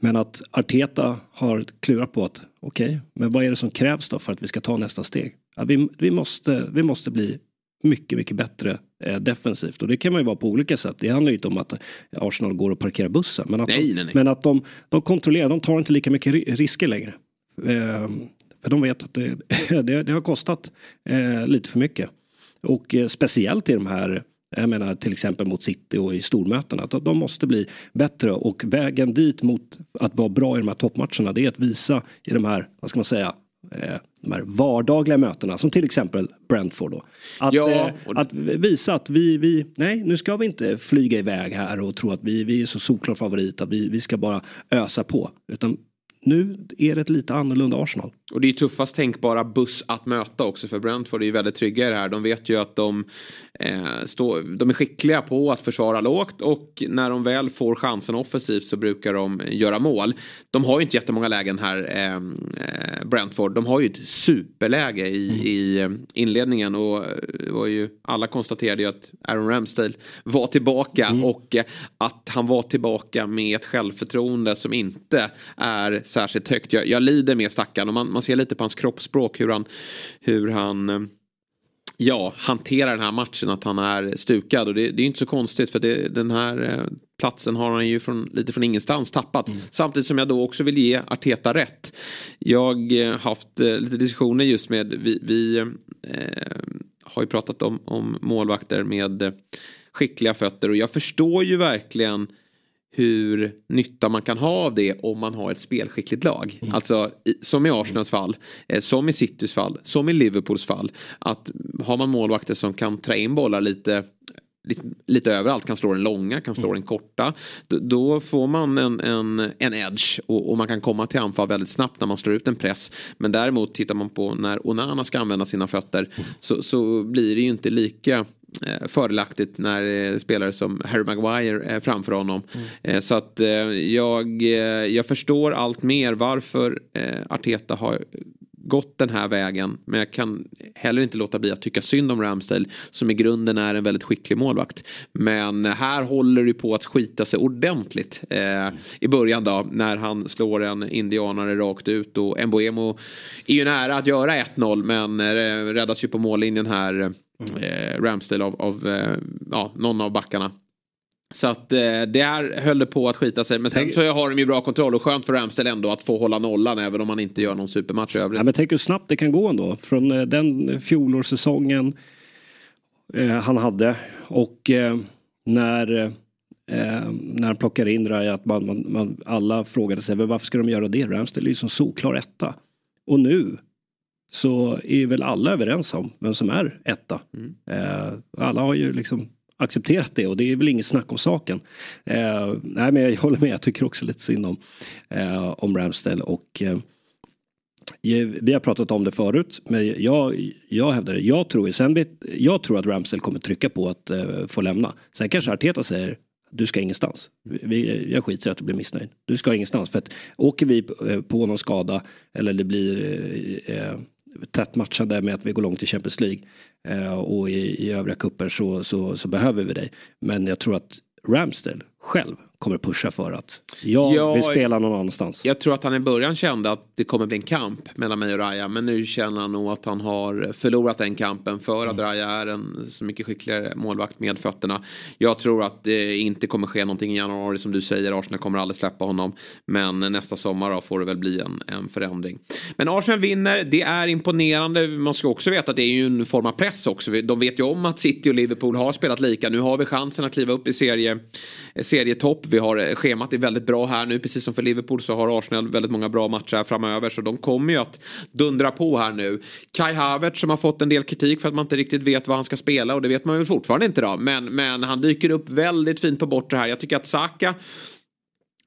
men att Arteta har klurat på att okej, men vad är det som krävs då för att vi ska ta nästa steg? Ja, vi, vi, måste, vi måste bli mycket, mycket bättre eh, defensivt och det kan man ju vara på olika sätt. Det handlar ju inte om att Arsenal går och parkerar bussen. Men att, Nej, de, nej, nej. Men att de, de kontrollerar, de tar inte lika mycket ri- risker längre. Eh, för de vet att det, det, det har kostat eh, lite för mycket. Och eh, speciellt i de här, jag menar till exempel mot City och i stormötena. Att de måste bli bättre och vägen dit mot att vara bra i de här toppmatcherna det är att visa i de här, vad ska man säga, eh, de här vardagliga mötena som till exempel Brentford då. Att, Ja, eh, att visa att vi, vi, nej nu ska vi inte flyga iväg här och tro att vi, vi är så solklar favorit att vi, vi ska bara ösa på. Utan nu är det ett lite annorlunda Arsenal. Och det är tuffast tänkbara buss att möta också för Brentford är ju väldigt trygga i det här. De vet ju att de Eh, stå, de är skickliga på att försvara lågt och när de väl får chansen offensivt så brukar de göra mål. De har ju inte jättemånga lägen här, eh, eh Brentford. De har ju ett superläge i, mm. i eh, inledningen och var ju, alla konstaterade ju att Aaron Ramsdale var tillbaka mm. och att han var tillbaka med ett självförtroende som inte är särskilt högt. Jag, jag lider med stackaren och man, man ser lite på hans kroppsspråk hur han, hur han ja, hanterar den här matchen, att han är stukad. Och det, det är inte så konstigt för det, den här eh, platsen har han ju från, lite från ingenstans tappat. Mm. Samtidigt som jag då också vill ge Arteta rätt. Jag har eh, haft eh, lite diskussioner just med, vi, vi eh, har ju pratat om, om målvakter med skickliga fötter och jag förstår ju verkligen hur nytta man kan ha av det om man har ett spelskickligt lag. Mm. Alltså som i Arsenals fall, eh, som i Citys fall, som i Liverpools fall. Att har man målvakter som kan trä in bollar lite Lite, lite, överallt, kan slå den långa, kan slå mm. den korta. Då får man en, en, en edge och, och, man kan komma till anfall väldigt snabbt när man slår ut en press. Men däremot tittar man på när Onana ska använda sina fötter mm. så, så blir det ju inte lika fördelaktigt när eh, spelare som Harry Maguire är framför honom. Mm. Eh, så att eh, jag, eh, jag förstår allt mer varför eh, Arteta har gått den här vägen. Men jag kan heller inte låta bli att tycka synd om Ramsdale som i grunden är en väldigt skicklig målvakt. Men här håller det på att skita sig ordentligt eh, i början då när han slår en indianare rakt ut och Mboemo är ju nära att göra 1-0 men eh, räddas ju på mållinjen här eh, Ramsdale av, av eh, ja, någon av backarna. Så att eh, där höll det på att skita sig. Men sen tänk... så har de ju bra kontroll och skönt för Ramsdale ändå att få hålla nollan även om man inte gör någon supermatch i övrigt. Ja, men tänk hur snabbt det kan gå ändå. Från eh, den fjolårssäsongen eh, han hade och eh, när eh, när han plockar in Raja att man, man, man, alla frågade sig varför ska de göra det? Ramsdale är ju som solklar etta. Och nu så är väl alla överens om vem som är etta. Mm. Eh, alla har ju liksom accepterat det och det är väl inget snack om saken. Eh, nej men jag håller med, jag tycker också lite synd om, eh, om Ramsdale och eh, vi har pratat om det förut, men jag, jag hävdar det. Jag tror, sen vet, jag tror att Ramsdale kommer trycka på att eh, få lämna. Sen kanske Arteta säger du ska ingenstans. Vi, jag skiter i att du blir missnöjd. Du ska ingenstans. För att åker vi eh, på någon skada eller det blir eh, eh tätt matchade med att vi går långt i Champions League eh, och i, i övriga kupper så, så, så behöver vi dig. Men jag tror att Ramsdale själv kommer pusha för att jag ja, vill spela någon annanstans. Jag tror att han i början kände att det kommer bli en kamp mellan mig och Raja. Men nu känner han nog att han har förlorat den kampen för att mm. Raja är en så mycket skickligare målvakt med fötterna. Jag tror att det inte kommer ske någonting i januari som du säger. Arsenal kommer aldrig släppa honom. Men nästa sommar då får det väl bli en, en förändring. Men Arsenal vinner. Det är imponerande. Man ska också veta att det är ju en form av press också. De vet ju om att City och Liverpool har spelat lika. Nu har vi chansen att kliva upp i serie, serietopp. Vi har eh, schemat är väldigt bra här nu. Precis som för Liverpool så har Arsenal väldigt många bra matcher här framöver. Så de kommer ju att dundra på här nu. Kai Havertz som har fått en del kritik för att man inte riktigt vet vad han ska spela. Och det vet man väl fortfarande inte då. Men, men han dyker upp väldigt fint på bortre här. Jag tycker att Saka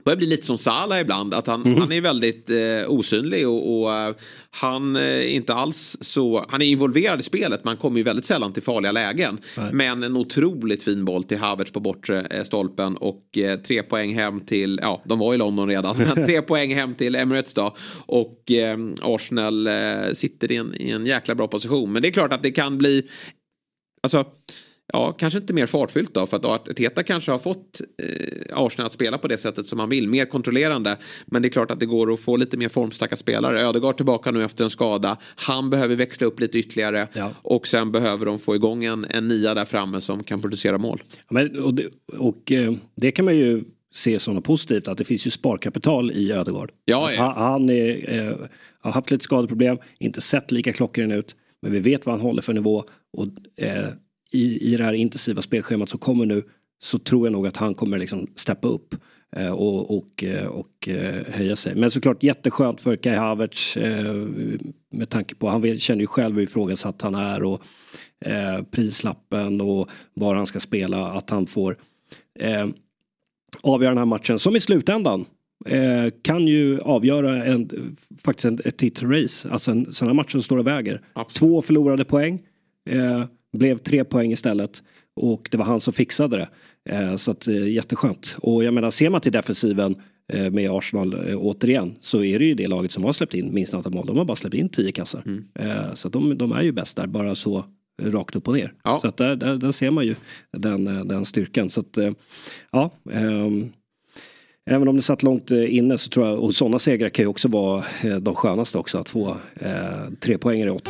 börjar bli lite som Salah ibland. Att han, mm. han är väldigt eh, osynlig och, och uh, han är inte alls så... Han är involverad i spelet men kommer ju väldigt sällan till farliga lägen. Nej. Men en otroligt fin boll till Havertz på bortre eh, stolpen och eh, tre poäng hem till... Ja, de var i London redan. Men tre poäng hem till Emirates då. Och eh, Arsenal eh, sitter i en, i en jäkla bra position. Men det är klart att det kan bli... Alltså ja, kanske inte mer fartfyllt då för att Arteta kanske har fått eh, Arsenal att spela på det sättet som man vill, mer kontrollerande. Men det är klart att det går att få lite mer formstarka spelare. Ödegaard tillbaka nu efter en skada. Han behöver växla upp lite ytterligare ja. och sen behöver de få igång en, en nia där framme som kan producera mål. Ja, men, och det, och eh, det kan man ju se som något positivt att det finns ju sparkapital i Ödegaard. Ja, ja. Han, han är, eh, har haft lite skadeproblem, inte sett lika klockren ut. Men vi vet vad han håller för nivå och eh, i, i det här intensiva spelschemat som kommer nu så tror jag nog att han kommer liksom steppa upp eh, och, och, eh, och eh, höja sig. Men såklart jätteskönt för Kai Havertz med tanke på, han känner ju själv hur ifrågasatt han är och prislappen och var han ska spela, att han får avgöra den här matchen som i slutändan kan ju avgöra en, faktiskt en, ett titelrace. Alltså en sån här match som står och väger. Absolut. Två förlorade poäng. Blev tre poäng istället. Och det var han som fixade det. Eh, så att, eh, jätteskönt. Och jag menar, ser man till defensiven eh, med Arsenal återigen så är det ju det laget som har släppt in minst antal mål. De har bara släppt in tio kassar. Mm. Så att de, de är ju bäst där, bara så rakt upp och ner. Ja. Så att där, där, där ser man ju den, den styrkan. Så att, ja, ehm, Även om det satt långt inne så tror jag, och sådana segrar kan ju också vara de skönaste också att få eh, tre poäng i åt.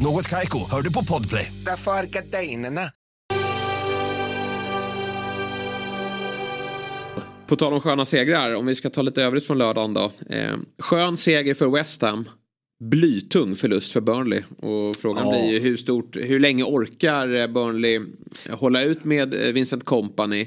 Något Kaiko, hör du på Podplay. Därför är gardinerna. På tal om sköna segrar, om vi ska ta lite övrigt från lördagen då. Eh, skön seger för West Ham. Blytung förlust för Burnley. Och frågan Ja. blir ju hur stort, hur länge orkar eh, Burnley hålla ut med eh, Vincent Company?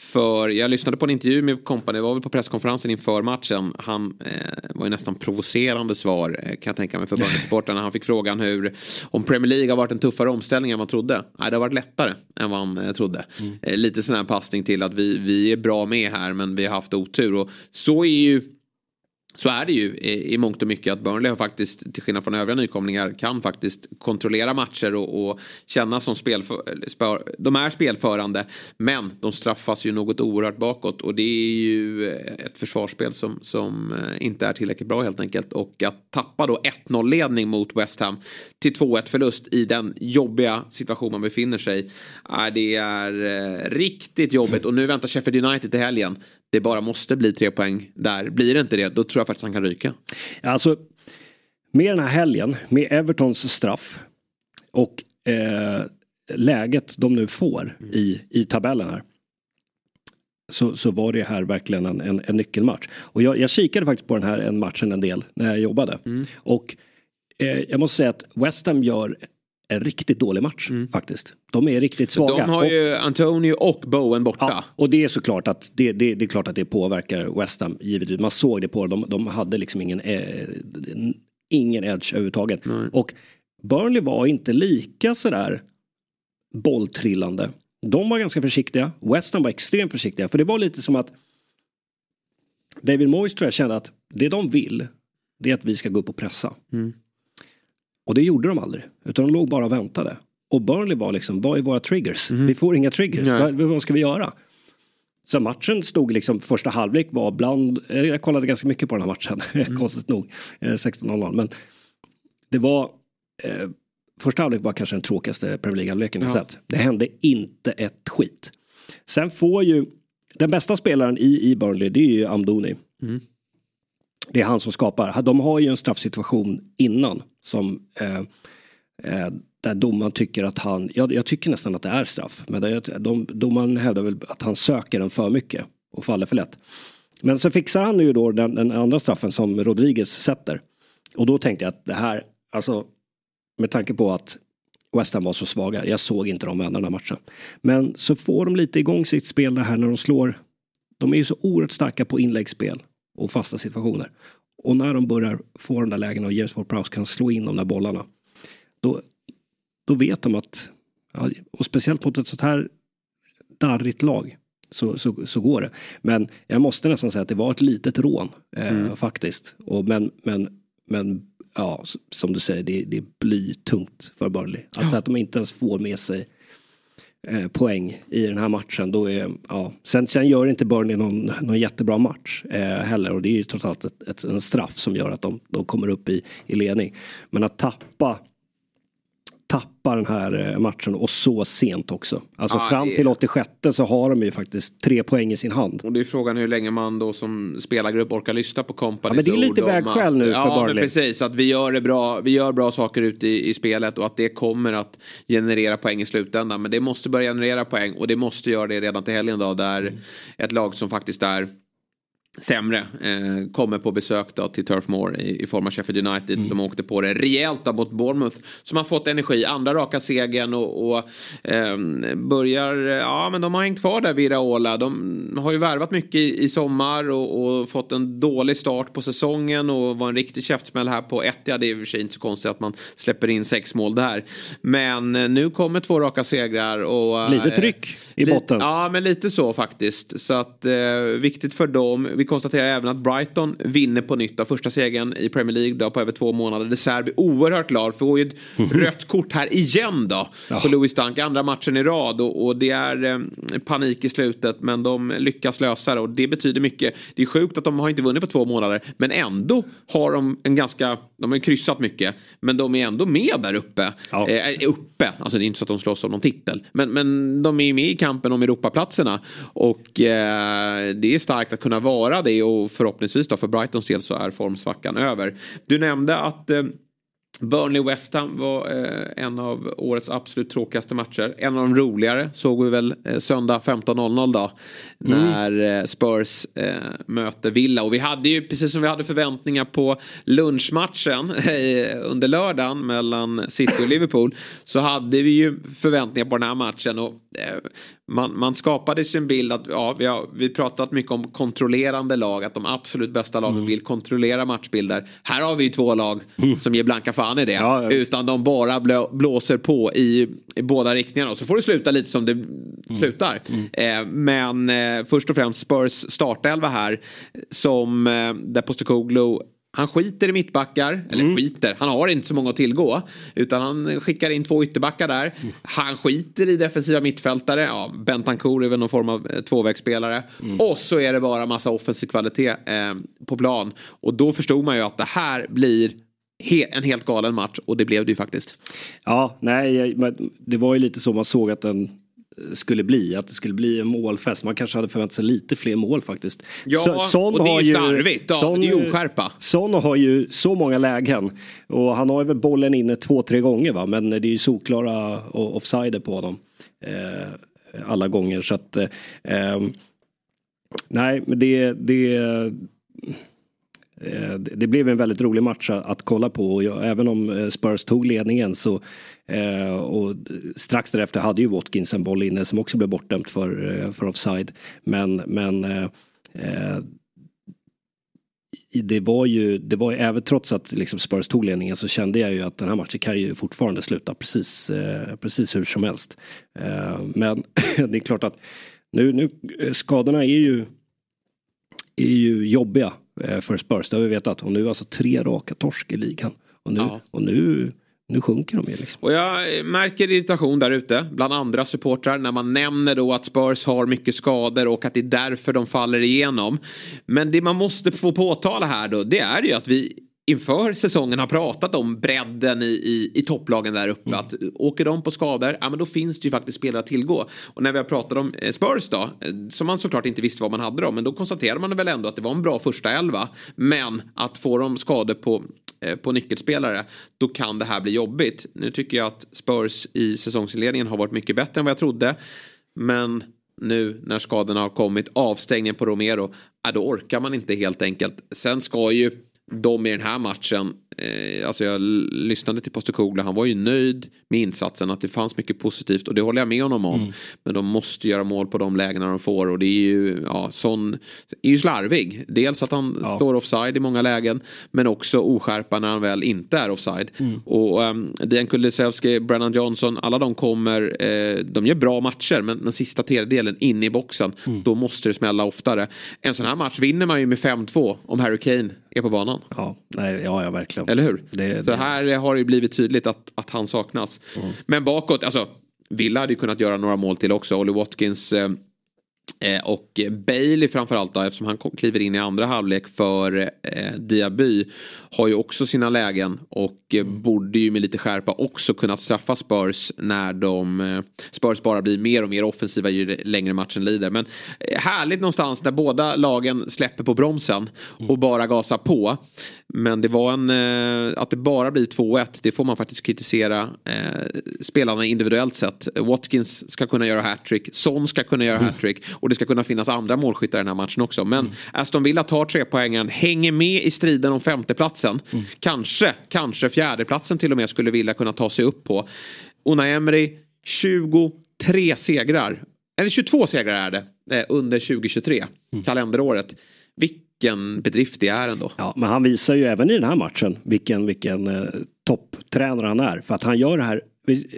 För jag lyssnade på en intervju med Company, det var väl på presskonferensen inför matchen. Han eh, var ju nästan provocerande svar eh, kan jag tänka mig för Burnley-supportrarna. Han fick frågan hur, om Premier League har varit en tuffare omställning än man trodde. Nej, det har varit lättare än vad han eh, trodde. Eh, lite sån här passning till att vi, vi är bra med här men vi har haft otur. Och så är ju så är det ju i, i mångt och mycket att Burnley har faktiskt, till skillnad från övriga nykomlingar, kan faktiskt kontrollera matcher och, och känna som spelför, spör, De är spelförande, men de straffas ju något oerhört bakåt och det är ju ett försvarsspel som, som eh, inte är tillräckligt bra helt enkelt. Och att tappa då 1-0 ledning mot West Ham till 2-1 förlust i den jobbiga situation man befinner sig i. det är eh, riktigt jobbigt och nu väntar Sheffield United till helgen. Det bara måste bli tre poäng där. Blir det inte det, då tror jag faktiskt han kan ryka. Alltså, med den här helgen, med Evertons straff och eh, läget de nu får i, i tabellen här. Så, så var det här verkligen en, en, en nyckelmatch. Och jag, jag kikade faktiskt på den här en matchen en del när jag jobbade. Och eh, jag måste säga att West Ham gör en riktigt dålig match faktiskt. De är riktigt svaga. De har Och- ju Antonio och Bowen borta. Ja, och det är såklart att det, det, det är klart att det påverkar West Ham givetvis. Man såg det på dem. De, de hade liksom ingen, eh, ingen edge överhuvudtaget. Och Burnley var inte lika sådär bolltrillande. De var ganska försiktiga. West Ham var extremt försiktiga. För det var lite som att David Moyes tror jag kände att det de vill det är att vi ska gå upp och pressa. Och det gjorde de aldrig. Utan de låg bara och väntade. Och Burnley var liksom, vad är våra triggers? Vi får inga triggers. Vad, vad ska vi göra? Så matchen stod liksom, första halvlek var bland, eh, jag kollade ganska mycket på den här matchen, konstigt nog, eh, 16-0. Men det var, eh, första halvlek var kanske den tråkigaste Premier League-halvleken jag Ja. sett. Det hände inte ett skit. Sen får ju, den bästa spelaren i, i Burnley det är ju Amdoni. Det är han som skapar. De har ju en straffsituation innan som eh, eh, där domaren tycker att han, jag, jag tycker nästan att det är straff. Men det, de, domaren hävdar väl att han söker den för mycket och faller för lätt. Men så fixar han ju då den, den andra straffen som Rodriguez sätter. Och då tänkte jag att det här, alltså med tanke på att West Ham var så svaga, jag såg inte dem vända den här matchen. Men så får de lite igång sitt spel det här när de slår. De är ju så oerhört starka på inläggsspel och fasta situationer. Och när de börjar få de där lägena och James Ward-Prowse kan slå in de där bollarna. Då, då vet de att, ja, och speciellt mot ett sånt här darrigt lag. Så, så, så går det. Men jag måste nästan säga att det var ett litet rån eh, faktiskt. Och men, men, men ja, som du säger, det, det är blytungt för Burnley. Alltså att de inte ens får med sig Eh, poäng i den här matchen. Då är, ja. sen, sen gör inte Burnley någon, någon jättebra match eh, heller. Och det är ju trots allt ett, ett, en straff som gör att de, de kommer upp i, i ledning. Men att tappa tappa den här eh, matchen och så sent också. Alltså Ja, fram det- till 86 så har de ju faktiskt tre poäng i sin hand. Och det är frågan hur länge man då som spelargrupp orkar lyssna på Companys Ja, men det är lite vägskäl nu för Ja, men Burnley. precis. Att vi gör, det bra, vi gör bra saker ute i, i spelet och att det kommer att generera poäng i slutändan. Men det måste börja generera poäng och det måste göra det redan till helgen då. Där ett lag som faktiskt är sämre eh, kommer på besök då till Turf Moor i, i form av Sheffield United mm. som åkte på det rejält då mot Bournemouth. Som har fått energi, andra raka segern och, och eh, börjar, ja men de har hängt kvar där vid Raola. De har ju värvat mycket i, i sommar och, och, fått en dålig start på säsongen och var en riktig käftsmäll här på ett. Ja det är i och för sig inte så konstigt att man släpper in sex mål där. Men eh, nu kommer två raka segrar och... Lite tryck i botten. Ja men lite så faktiskt. Så att eh, viktigt för dem. Vi konstaterar även att Brighton vinner på nytt av första segern i Premier League då, på över två månader. De Serbi oerhört glad för ju ett rött kort här igen då. Ja. På Louis Dunk, andra matchen i rad och, och det är eh, panik i slutet men de lyckas lösa det och det betyder mycket. Det är sjukt att de har inte vunnit på två månader men ändå har de en ganska, de har kryssat mycket men de är ändå med där uppe. Ja. Eh, uppe, alltså det är inte så att de slåss om någon titel men, men de är med i kampen om Europaplatserna och eh, det är starkt att kunna vara det och förhoppningsvis då för Brightons del så är formsvackan över. Du nämnde att eh, Burnley West Ham var eh, en av årets absolut tråkigaste matcher. En av de roligare såg vi väl eh, söndag 15.00 då. Mm. När eh, Spurs möter Villa. Och vi hade ju precis som vi hade förväntningar på lunchmatchen under lördagen mellan City och Liverpool. Så hade vi ju förväntningar på den här matchen. Och, man, man skapade sin bild att ja, vi har vi pratat mycket om kontrollerande lag. Att de absolut bästa lagen mm. vill kontrollera matchbilder. Här har vi ju två lag mm. som ger blanka fan i det. Ja, utan de bara blå, blåser på i, i, båda riktningarna. Och så får det sluta lite som det mm. slutar. Mm. Eh, men eh, först och främst Spurs startelva här. Som eh, där Postecoglou han skiter i mittbackar, eller mm. skiter, han har inte så många att tillgå. Utan han skickar in två ytterbackar där. Mm. Han skiter i defensiva mittfältare, ja, Bentancourt är väl någon form av eh, tvåvägsspelare. Mm. Och så är det bara massa offensiv kvalitet eh, på plan. Och då förstod man ju att det här blir he en helt galen match och det blev det ju faktiskt. Ja, nej, det var ju lite så man såg att den skulle bli. Att det skulle bli en målfest. Man kanske hade förväntat sig lite fler mål faktiskt. Ja, Son och det är ju slarvigt. Ja, Son, det är oskärpa. Son har ju så många lägen. Och han har ju väl bollen inne två, tre gånger va. Men det är ju solklara offsider på honom. Eh, alla gånger. Så att... Eh, nej, men det... det eh, Eh, det blev en väldigt rolig match att kolla på och jag, även om eh, Spurs tog ledningen så eh, och strax därefter hade ju Watkins en boll inne som också blev bortdömt för, för offside. Men, men det var ju, det var ju, även trots att liksom Spurs tog ledningen så kände jag ju att den här matchen kan ju fortfarande sluta precis, precis hur som helst. Men det är klart att nu, nu skadorna är ju, är ju jobbiga för Spurs, det har vi vetat. Och nu alltså tre raka torsk i ligan. Och nu, ja. och nu nu sjunker de ju. Liksom. Och jag märker irritation där ute bland andra supportrar när man nämner då att Spurs har mycket skador och att det är därför de faller igenom. Men det man måste få påtala här då det är ju att vi inför säsongen har pratat om bredden i, i, i topplagen där uppe. Mm. Att åker de på skador, ja men då finns det ju faktiskt spelare att tillgå. Och när vi har pratat om eh, Spurs då, eh, som man såklart inte visste vad man hade då, men då konstaterade man väl ändå att det var en bra första elva. Men att få de skador på Eh, på nyckelspelare då kan det här bli jobbigt. Nu tycker jag att Spurs i säsongsinledningen har varit mycket bättre än vad jag trodde. Men nu när skadorna har kommit, avstängningen på Romero, ja, då orkar man inte helt enkelt. Sen ska ju de i den här matchen eh, alltså jag lyssnade till Postecoglou, han var ju nöjd med insatsen, att det fanns mycket positivt och det håller jag med honom om. Mm. Men de måste göra mål på de lägena de får och det är ju, ja, sån, är ju slarvig. Dels att han ja. står offside i många lägen, men också oskärpa när han väl inte är offside. Mm. Och um, Dejan Kulusevski, Brennan Johnson, alla de kommer, eh, de gör bra matcher, men den sista tredjedelen inne i boxen, mm. då måste det smälla oftare. En sån här match vinner man ju med 5-2 om Harry Kane är på banan. Ja, nej, ja, ja verkligen. Eller hur? Det, så det... här har det blivit tydligt att, att han saknas. Mm. Men bakåt, alltså Villa hade ju kunnat göra några mål till också. Olly Watkins eh, Eh, och Bailey framförallt då, eftersom han kliver in i andra halvlek för eh, Diaby har ju också sina lägen och eh, mm. borde ju med lite skärpa också kunnat straffa Spurs när de eh, Spurs bara blir mer och mer offensiva ju längre matchen lider. Men eh, härligt någonstans där båda lagen släpper på bromsen mm. och bara gasar på. Men det var en, eh, att det bara blir 2-1, det får man faktiskt kritisera spelarna individuellt sett. Watkins ska kunna göra hattrick, Son ska kunna göra mm. hattrick Och det ska kunna finnas andra målskyttar i den här matchen också. Men mm. Aston Villa tar tre poängen, hänger med i striden om femteplatsen. Mm. Kanske, kanske fjärdeplatsen till och med skulle vilja kunna ta sig upp på. Unai Emery, 23 segrar. Eller 22 segrar är det eh, under 2023, mm. kalenderåret. Vilken bedrift det är ändå. Ja, men han visar ju även i den här matchen vilken, vilken eh, topptränare han är. För att han gör det här,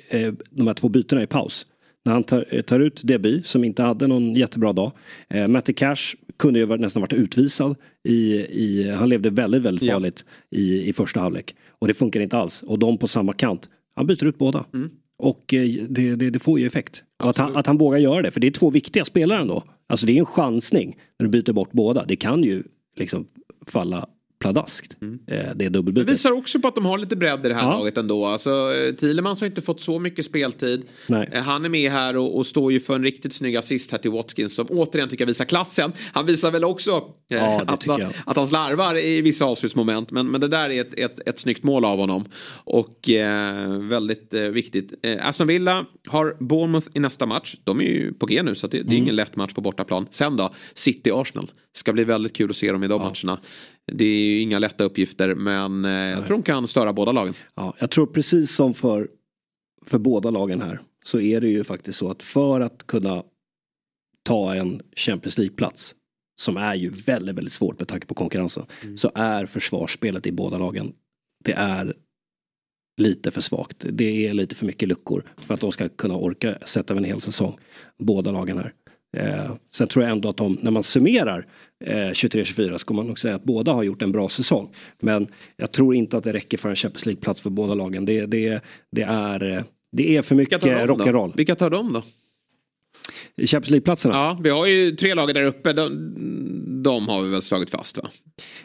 eh, de här två bytena i paus. När han tar, tar ut Deby som inte hade någon jättebra dag. Eh, Matty Cash kunde ju nästan varit utvisad. I, i, han levde väldigt, väldigt farligt ja. i, i första halvlek. Och det funkar inte alls. Och de på samma kant. Han byter ut båda. Mm. Och eh, det, det, det, får ju effekt. Att han, att han vågar göra det, för det är två viktiga spelare ändå. Alltså det är en chansning när du byter bort båda. Det kan ju liksom falla pladaskt. Mm. Eh, det är dubbelbyte. Det visar också på att de har lite bredd i det här ja. laget ändå. Alltså, eh, Thielemans har inte fått så mycket speltid. Nej. Eh, han är med här och, och, står ju för en riktigt snygg assist här till Watkins som återigen tycker jag visar klassen. Han visar väl också ja, att, att han slarvar i vissa avslutsmoment. Men, men det där är ett, ett, ett snyggt mål av honom. Och eh, väldigt eh, viktigt. Eh, Aston Villa har Bournemouth i nästa match. De är ju på G nu så det, det är mm. ingen lätt match på bortaplan. Sen då, City-Arsenal. Ska bli väldigt kul att se dem i de ja. matcherna. Det är ju inga lätta uppgifter men eh, jag tror de kan störa båda lagen. Ja, jag tror precis som för, för båda lagen här så är det ju faktiskt så att för att kunna ta en Champions League-plats som är ju väldigt, väldigt svårt med tanke på konkurrensen mm. så är försvarsspelet i båda lagen det är lite för svagt. Det är lite för mycket luckor för att de ska kunna orka sätta över en hel säsong. Båda lagen här. Eh, sen tror jag ändå att de, när man summerar 23-24 ska man nog säga att båda har gjort en bra säsong. Men jag tror inte att det räcker för en Champions League-plats för båda lagen. Det, det, det, är, eh, det är för mycket rock'n'roll. Vilka tar de då? Champions League-platserna? Ja, vi har ju tre lag där uppe. De, de, har vi väl slagit fast va?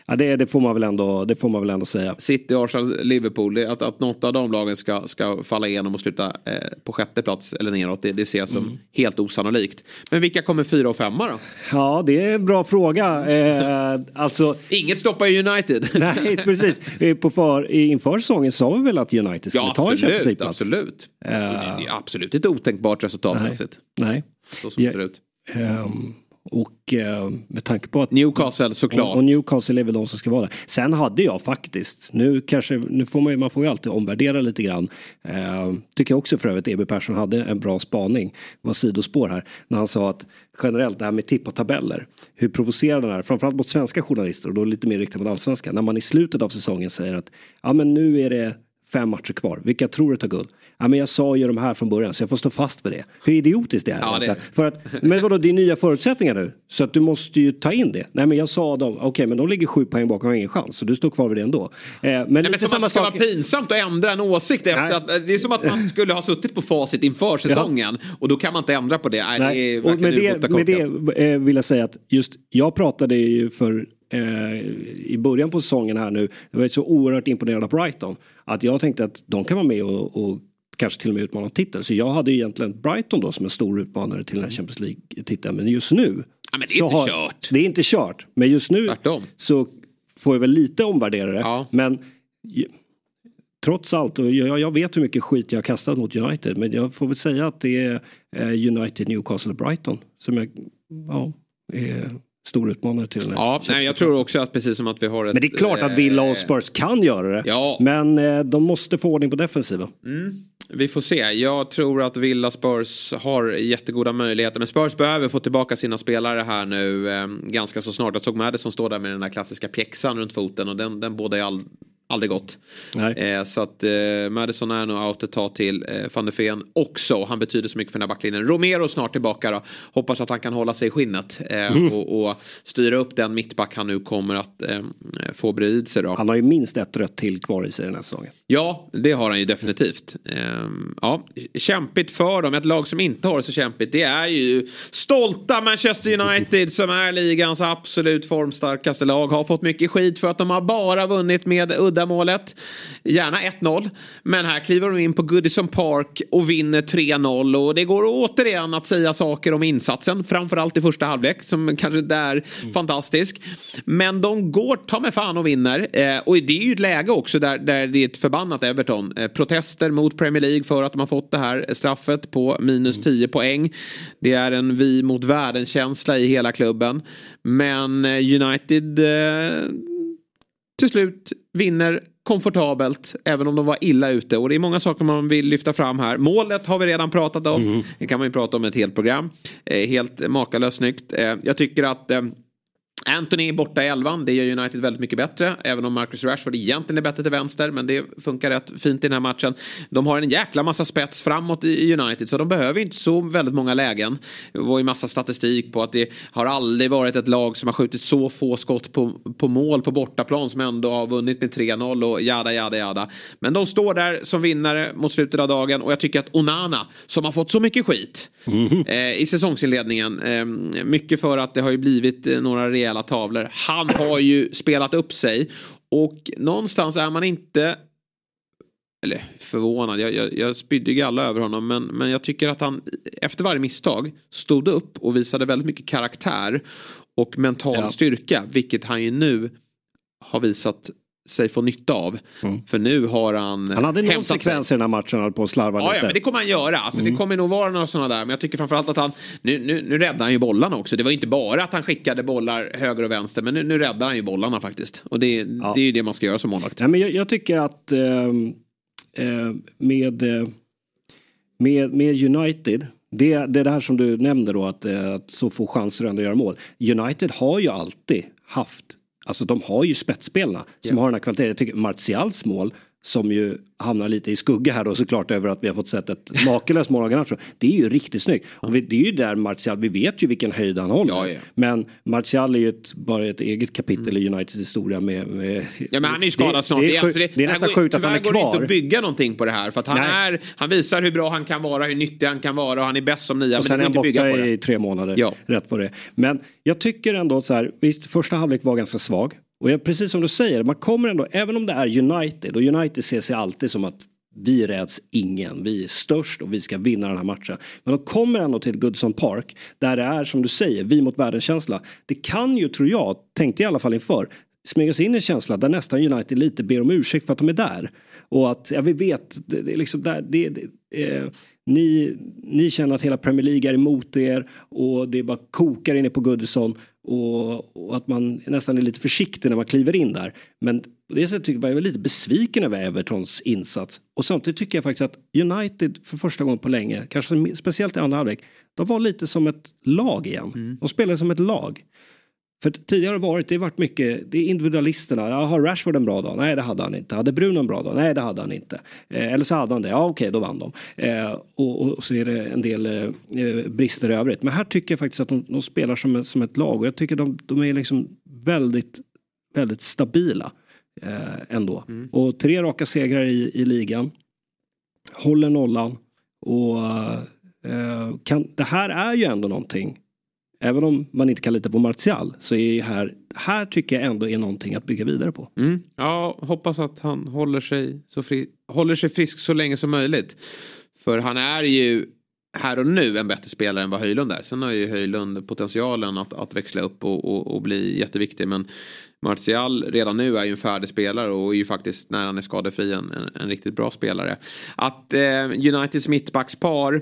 Ja, det, det, får man väl ändå, det får man väl ändå säga. City, Arsenal, Liverpool. Att, att något av de lagen ska, ska falla igenom och sluta eh, på sjätte plats eller neråt. Det, det ser jag som mm. helt osannolikt. Men vilka kommer fyra och femma då? Ja, det är en bra fråga. Eh, alltså... Inget stoppar United. nej, precis. På för, inför säsongen sa vi väl att United skulle ja, ta en Champions League-plats? Absolut. Uh, det är absolut inte otänkbart resultatmässigt. Nej. nej. Så som ja, det ser ut. Um, och eh, med tanke på att... Newcastle såklart. Och, och, Newcastle är väl de som ska vara där. Sen hade jag faktiskt, nu kanske, nu får man ju, man får ju alltid omvärdera lite grann. Eh, tycker jag också för övrigt EB Persson hade en bra spaning, var sidospår här, när han sa att generellt det här med tippa tabeller, hur provocerande det är, framförallt mot svenska journalister och då lite mer riktat mot allsvenska, när man i slutet av säsongen säger att ja men nu är det fem matcher kvar. Vilka tror du tar guld? Ja, men jag sa ju de här från början så jag får stå fast för det. Hur idiotiskt det är. Ja, det För att, men vadå, det är nya förutsättningar nu. Så att du måste ju ta in det. Nej men jag sa dem, okej okay, men de ligger sju poäng bakom och har ingen chans. Så du står kvar vid det ändå. Eh, men Nej, men som att det ska sak... vara pinsamt att ändra en åsikt efter att, Det är som att man skulle ha suttit på facit inför säsongen. Ja. Och då kan man inte ändra på det. Nej, Nej. Det är och med det, med det eh, vill jag säga att just jag pratade ju för eh, i början på säsongen här nu. Jag var så oerhört imponerad av Brighton. Att jag tänkte att de kan vara med och, och kanske till och med utmana om titel. Så jag hade egentligen Brighton då som en stor utmanare till den här Champions League-titeln. Men just nu. Ja, men det är inte har, kört. Det är inte kört. Men just nu Tvärtom. så får jag väl lite omvärdera det. Ja. Men trots allt, och jag, jag, vet hur mycket skit jag har kastat mot United. Men jag får väl säga att det är United, Newcastle och Brighton som jag ja, är stor utmanare till. Ja, nej, jag tror också att precis som att vi har ett... Men det är klart att Villa och Spurs kan göra det. Ja. Men eh, de måste få ordning på defensiven. Mm. Vi får se. Jag tror att Villa Spurs har jättegoda möjligheter. Men Spurs behöver få tillbaka sina spelare här nu eh, ganska så snart. Jag såg Madison stå där med den där klassiska pjäxan runt foten och den, den båda all, aldrig gått. Eh, så att eh, Madison är nog out ett tag till. Eh, van der Ven också. Han betyder så mycket för den här backlinjen. Romero snart tillbaka då. Hoppas att han kan hålla sig i skinnet. Eh, mm. och, och, styra upp den mittback han nu kommer att eh, få bredvid sig då. Han har ju minst ett rött till kvar i sig den här säsongen. Ja, det har han ju definitivt. Eh, ja, kämpigt för dem. Ett lag som inte har det så kämpigt det är ju stolta Manchester United som är ligans absolut formstarkaste lag. Har fått mycket skit för att de har bara vunnit med udda målet. Gärna 1-0. Men här kliver de in på Goodison Park och vinner 3-0. Och det går återigen att säga saker om insatsen. Framförallt i första halvlek som kanske inte är mm. fantastisk. Men de går ta med fan och vinner. Eh, och det är ju ett läge också där, där det är ett förbannat Everton. Eh, protester mot Premier League för att de har fått det här straffet på minus 10 mm. poäng. Det är en vi mot världen-känsla i hela klubben. Men eh, United eh, till slut vinner komfortabelt även om de var illa ute. Och det är många saker man vill lyfta fram här. Målet har vi redan pratat om. Mm. Det kan man ju prata om ett helt program. Eh, helt makalöst snyggt. Eh, jag tycker att eh, Anthony är borta i elvan, det gör United väldigt mycket bättre. Även om Marcus Rashford egentligen är bättre till vänster, men det funkar rätt fint i den här matchen. De har en jäkla massa spets framåt i United, så de behöver inte så väldigt många lägen. Det var ju massa statistik på att det har aldrig varit ett lag som har skjutit så få skott på, på mål på bortaplan som ändå har vunnit med 3-0 och jada, jada, jada. Men de står där som vinnare mot slutet av dagen och jag tycker att Onana, som har fått så mycket skit mm. eh, i säsongsinledningen, eh, mycket för att det har ju blivit eh, några rejäla rejäla tavlor. Han har ju spelat upp sig. Och någonstans är man inte eller förvånad, jag, jag, jag spydde galla över honom men, men jag tycker att han efter varje misstag stod upp och visade väldigt mycket karaktär och mental ja. styrka vilket han ju nu har visat sig få nytta av. Mm. För nu har han Han hade någon sekvens i den här matchen han på att slarva ja, lite. Ja, men det kommer han göra. Alltså, mm. Det kommer nog vara några sådana där. Men jag tycker framförallt att han, nu, nu, nu räddar han ju bollarna också. Det var inte bara att han skickade bollar höger och vänster. Men nu, nu räddar han ju bollarna faktiskt. Och det, ja. det är ju det man ska göra som målvakt. Ja, men jag, jag tycker att eh, eh med, eh, med, med United det, det är det här som du nämnde då att, eh, att så få chanser ändå att göra mål. United har ju alltid haft Alltså de har ju spetsspelarna som yeah. har den här kvaliteten. Jag tycker Martials mål som ju hamnar lite i skugga här då såklart över att vi har fått sett ett makalöst mål av Garnacho. Det är ju riktigt snyggt. Och vi, det är ju där Martial, vi vet ju vilken höjd han håller. Ja, ja. Men Martial är ju ett, bara ett eget kapitel mm. i Uniteds historia med, med, Ja men han är ju skadad snart. Det, är, det, det är nästan sjukt att han är kvar. går inte att bygga någonting på det här. För att han, är, han visar hur bra han kan vara, hur nyttig han kan vara och han är bäst som nia. Och sen är han borta i tre månader. Ja. Rätt på det. Men jag tycker ändå så här, visst första halvlek var ganska svag. Och jag, precis som du säger, man kommer ändå, även om det är United och United ser sig alltid som att vi räds ingen, vi är störst och vi ska vinna den här matchen. Men de kommer ändå till Goodson Park där det är som du säger, vi mot världen-känsla. Det kan ju, tror jag, tänkte jag i alla fall inför, smyga sig in i en känsla där nästan United lite ber om ursäkt för att de är där. Och att, ja vi vet, det, det är liksom där, det, det eh, ni, ni känner att hela Premier League är emot er och det bara kokar inne på Goodison och, och, att man nästan är lite försiktig när man kliver in där. Men på det sättet tycker jag var lite besviken över Evertons insats. Och samtidigt tycker jag faktiskt att United för första gången på länge, kanske speciellt i andra halvlek, de var lite som ett lag igen. Mm. De spelade som ett lag. För tidigare har det varit, det har varit mycket, det är individualisterna. har Rashford en bra dag? Nej, det hade han inte. Hade Bruno en bra dag? Nej, det hade han inte. Eh, eller så hade han det. Ja, okej, då vann de. Eh, och, och, så är det en del eh, brister i övrigt. Men här tycker jag faktiskt att de, de spelar som, som ett lag. Och jag tycker de, de är liksom väldigt, väldigt stabila eh, ändå. Mm. Och tre raka segrar i, i ligan. Håller nollan. Och eh, kan, det här är ju ändå någonting Även om man inte kan lita på Martial så är här, här tycker jag ändå är någonting att bygga vidare på. Mm. Ja, hoppas att han håller sig, så fri, håller sig frisk så länge som möjligt. För han är ju här och nu en bättre spelare än vad Höjlund är. Sen har ju Höjlund potentialen att, att växla upp och, och, och, bli jätteviktig. Men Martial redan nu är ju en färdig spelare och är ju faktiskt när han är skadefri en, en, en riktigt bra spelare. Att eh, Uniteds mittbackspar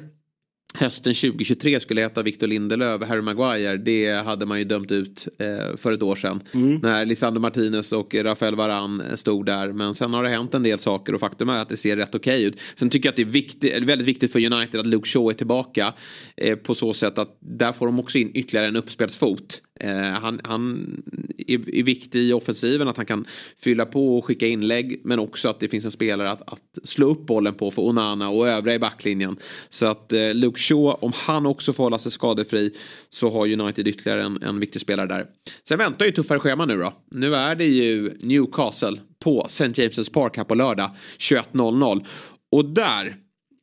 hösten 2023 skulle heta Victor Lindelöf, Harry Maguire. Det hade man ju dömt ut eh, för ett år sedan. Mm. När Lisandro Martinez och Rafael Varan stod där. Men sen har det hänt en del saker och faktum är att det ser rätt okej okay ut. Sen tycker jag att det är viktigt, väldigt viktigt för United att Luke Shaw är tillbaka. Eh, på så sätt att där får de också in ytterligare en uppspelsfot. Eh, han, han är, är, viktig i offensiven, att han kan fylla på och skicka inlägg. Men också att det finns en spelare att, att slå upp bollen på för Onana och övriga i backlinjen. Så att eh, Luke Shaw, om han också får hålla sig skadefri så har United ytterligare en, en viktig spelare där. Sen väntar ju tuffare schema nu då. Nu är det ju Newcastle på St. James' Park här på lördag 21.00. Och där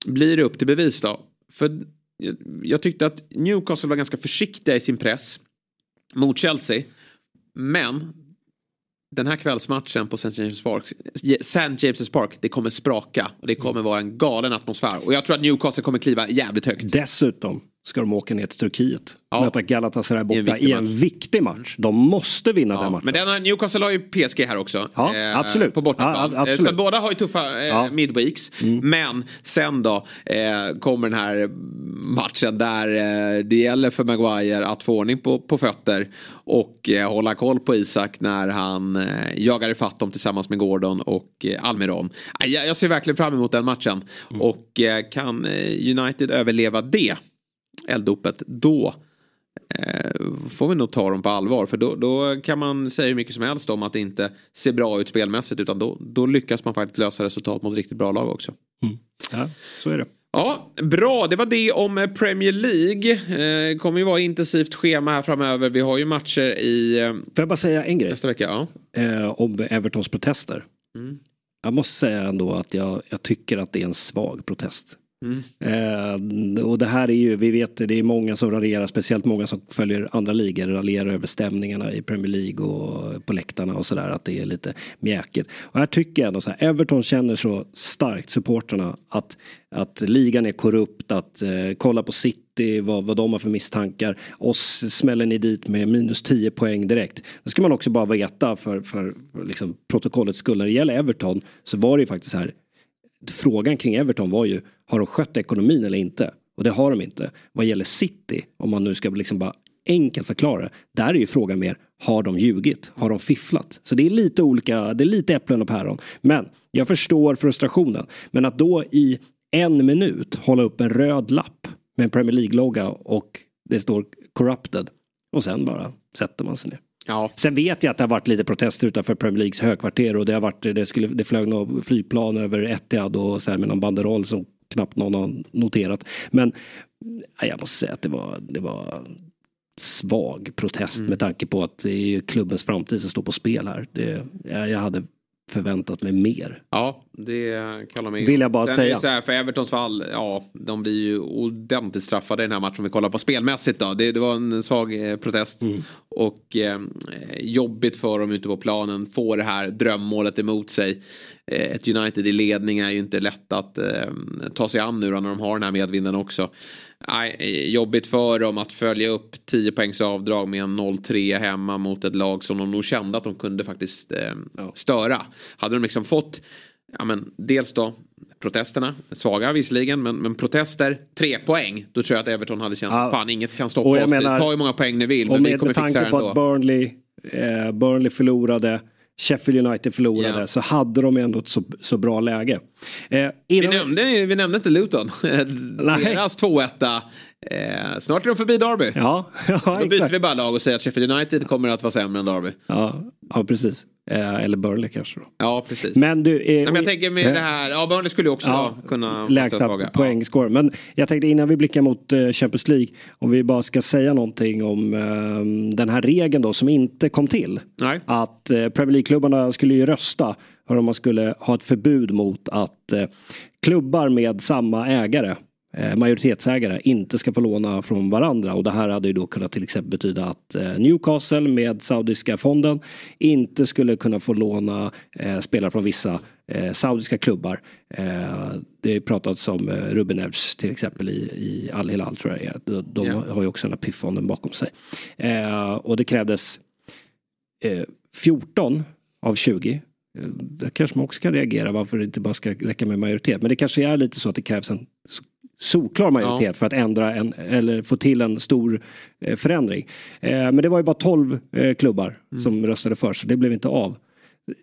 blir det upp till bevis då. För jag, jag tyckte att Newcastle var ganska försiktiga i sin press mot Chelsea. Men den här kvällsmatchen på St. James Park, St. James Park, det kommer spraka och det kommer vara en galen atmosfär. Och jag tror att Newcastle kommer kliva jävligt högt. Dessutom ska de åka ner till Turkiet. Ja. Möta Galatasaray borta I en viktig i en match. viktig match. De måste vinna den Ja, matchen. men den har, Newcastle har ju PSG här också. Ja, absolut. På bortaplan. Ja, absolut. Eh, Så båda har ju tuffa eh, Ja. Mm. midweeks. Men sen då eh, kommer den här matchen där eh, det gäller för Maguire att få ordning på, på fötter. Och eh, hålla koll på Isak när han eh, jagar ifatt dem tillsammans med Gordon och eh, Almiron. Jag, jag ser verkligen fram emot den matchen. Mm. Och eh, kan eh, United överleva det elddopet då eh, får vi nog ta dem på allvar. För då, då kan man säga hur mycket som helst om att det inte ser bra ut spelmässigt. Utan då, då lyckas man faktiskt lösa resultat mot riktigt bra lag också. Ja, så är det. Ja, bra. Det var det om eh, Premier League. Eh, kommer ju vara intensivt schema här framöver. Vi har ju matcher i eh, Får jag bara säga en grej nästa vecka. Ja. eh, om Evertons protester. Mm. Jag måste säga ändå att jag, jag tycker att det är en svag protest. Mm. Eh, och det här är ju, vi vet det, är många som raljerar, speciellt många som följer andra ligor, raljerar över stämningarna i Premier League och på läktarna och sådär, att det är lite mjäkigt. Och här tycker jag ändå så här, Everton känner så starkt, supporterna, att, att ligan är korrupt, att eh, kolla på City, vad, vad de har för misstankar. Oss smäller ni dit med minus 10 poäng direkt. Det ska man också bara veta för, för liksom, protokollets skull. När det gäller Everton så var det ju faktiskt så här, frågan kring Everton var ju, har de skött ekonomin eller inte? Och det har de inte. Vad gäller City, om man nu ska liksom bara enkelt förklara det, där är ju frågan mer, har de ljugit? Har de fifflat? Så det är lite olika, det är lite äpplen och päron. Men jag förstår frustrationen. Men att då i en minut hålla upp en röd lapp med en Premier League-logga och det står corrupted och sen bara sätter man sig ner. Ja. Sen vet jag att det har varit lite protester utanför Premier Leagues högkvarter och det har varit, det, skulle, det flög något flygplan över Etihad och så här med någon banderoll som knappt någon har noterat. Men jag måste säga att det var, det var svag protest Mm. med tanke på att det är klubbens framtid som står på spel här. Det, jag, jag hade förväntat mig mer. Ja, det kallar mig. Vill jag bara Sen är säga. Så här, för Evertons fall, ja, de blir ju ordentligt straffade i den här matchen om vi kollar på spelmässigt då. Det, det var en svag eh, protest. Mm. Och eh, jobbigt för dem ute på planen. Få det här drömmålet emot sig. Eh, ett United i ledning är ju inte lätt att eh, ta sig an nu då, när de har den här medvinden också. Nej, eh, jobbigt för dem att följa upp 10 poängs avdrag med en 0-3 hemma mot ett lag som de nog kände att de kunde faktiskt eh, störa. Hade de liksom fått, ja men dels då protesterna, svaga visserligen, men, men protester, tre poäng. Då tror jag att Everton hade känt, Ja. fan inget kan stoppa oss. menar- Ta hur många poäng ni vill, Och men vi med, kommer med tanke på ändå. att Burnley, eh, Burnley förlorade, Sheffield United förlorade, Ja. så hade de ändå ett så, så bra läge. Eh, Vi nämnde, vi nämnde inte Luton. Deras 2-1. Eh, snart är de förbi Derby. ja, ja Då byter exakt. vi bara lag och säger att Sheffield United kommer att vara sämre än Derby. Ja, ja, precis. Eh, eller Burnley kanske då. Ja, precis. Men du... Eh, Nej, men jag tänker med det här, ja Burnley skulle ju också Ja, kunna lägsta poängscore. Men jag tänkte innan vi blickar mot eh, Champions League, om vi bara ska säga någonting om eh, den här regeln då som inte kom till. Nej. Att eh, Premier League-klubbarna skulle ju rösta om man skulle ha ett förbud mot att eh, klubbar med samma ägare eh, majoritetsägare inte ska få låna från varandra och det här hade ju då kunnat till exempel betyda att eh, Newcastle med saudiska fonden inte skulle kunna få låna eh, spelare från vissa eh, saudiska klubbar. Eh, det har ju pratats om eh, Ruben Neves till exempel i, i Al Hilal tror jag. De, de Ja. har ju också den här PIF-fonden bakom sig. Eh, och det krävdes eh, 14 av 20 Eh, Där kanske man också kan reagera varför det inte bara ska räcka med majoritet. Men det kanske är lite så att det krävs en solklar majoritet Ja. för att ändra en, eller få till en stor eh, förändring. Eh, men det var ju bara 12 eh, klubbar Mm. som röstade för så det blev inte av.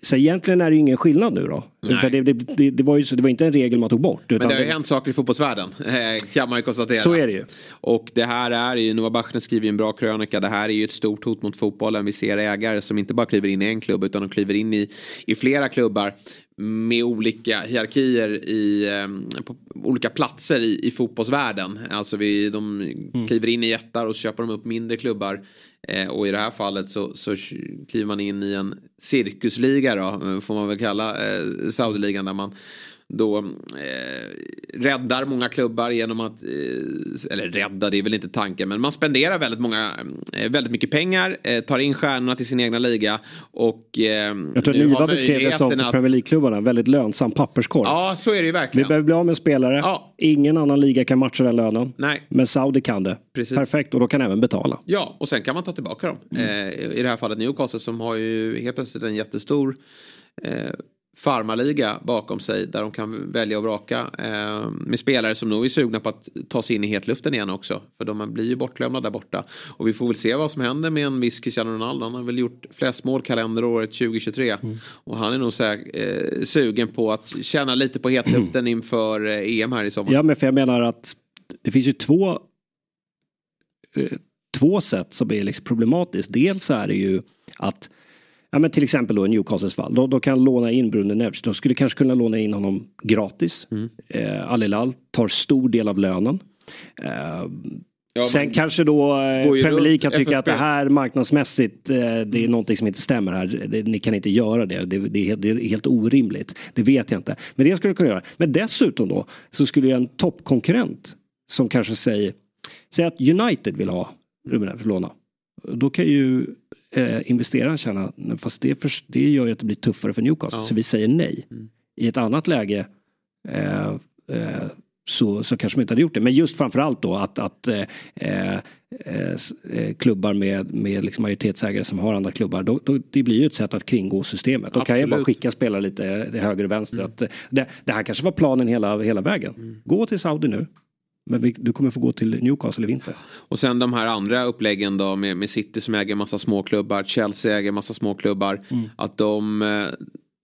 Så egentligen är det ju ingen skillnad nu då. Det, det, det, var ju så, det var inte en regel man tog bort. Men det har ju hänt saker i fotbollsvärlden, kan man ju konstatera. Så är det ju. Och det här är ju, Noah Bachner skriver ju en bra krönika, det här är ju ett stort hot mot fotbollen. Vi ser ägare som inte bara kliver in i en klubb utan de kliver in i, i flera klubbar med olika hierarkier i, eh, på olika platser i, i fotbollsvärlden. Alltså vi, de kliver in i jättar och köper de upp mindre klubbar. Eh, och i det här fallet så, så kliver man in i en cirkusliga då, eh, får man väl kalla eh, Saudiligan där man då eh, räddar många klubbar genom att, eh, eller rädda det är väl inte tanken, men man spenderar väldigt, många, eh, väldigt mycket pengar, eh, tar in stjärnorna till sin egna liga och eh, Jag tror att Niva beskrev det som för Premier League-klubbarna, väldigt lönsam papperskorg. Ja, så är det ju verkligen. Vi behöver bli av med spelare, Ja. ingen annan liga kan matcha den lönen. Nej. Men Saudi kan det. Precis. Perfekt, och då kan även betala. Ja, och sen kan man ta tillbaka dem. Mm. Eh, I det här fallet Newcastle som har ju helt plötsligt en jättestor farmarliga farmaliga bakom sig där de kan välja och vraka eh, med spelare som nog är sugna på att ta sig in i hetluften igen också. För de blir ju bortglömda där borta. Och vi får väl se vad som händer med en viss Cristiano Ronaldo. Han har väl gjort flest mål kalenderåret 2023. Mm. Och han är nog så här, eh, sugen på att känna lite på hetluften inför eh, EM här i sommar. Ja, men för jag menar att det finns ju två eh, två sätt som är liksom problematiskt. Dels så är det ju att Ja men till exempel då i Newcastles fall. Då, då kan låna in Bruno Neves. De skulle kanske kunna låna in honom gratis. Mm. Eh, Al Hilal tar stor del av lönen. Eh, Ja, Sen kanske då eh, Premier League kan tycka att det FFP. här marknadsmässigt, eh, det är någonting som inte stämmer här. Det, ni kan inte göra det. Det, det, är, helt- det är helt orimligt. Det vet jag inte. Men det skulle jag kunna göra. Men dessutom då så skulle ju en toppkonkurrent som kanske säger, säg att United vill ha Ruben Neves låna. Då kan ju eh, investeraren känna, fast det, för, det gör ju att det blir tuffare för Newcastle. Ja. Så vi säger nej. Mm. I ett annat läge eh, eh, så, så kanske man inte hade gjort det. Men just framförallt då att, att eh, eh, eh, klubbar med, med liksom majoritetsägare som har andra klubbar, då, då, det blir ju ett sätt att kringå systemet. Då kan jag bara skicka spelare lite höger och vänster. Att, eh, det, det här kanske var planen hela, hela vägen. Gå till Saudi nu. Men vi, du kommer få gå till Newcastle i vinter. Och sen de här andra uppläggen då med, med City som äger massa småklubbar, Chelsea äger massa småklubbar. Mm. Att de, eh,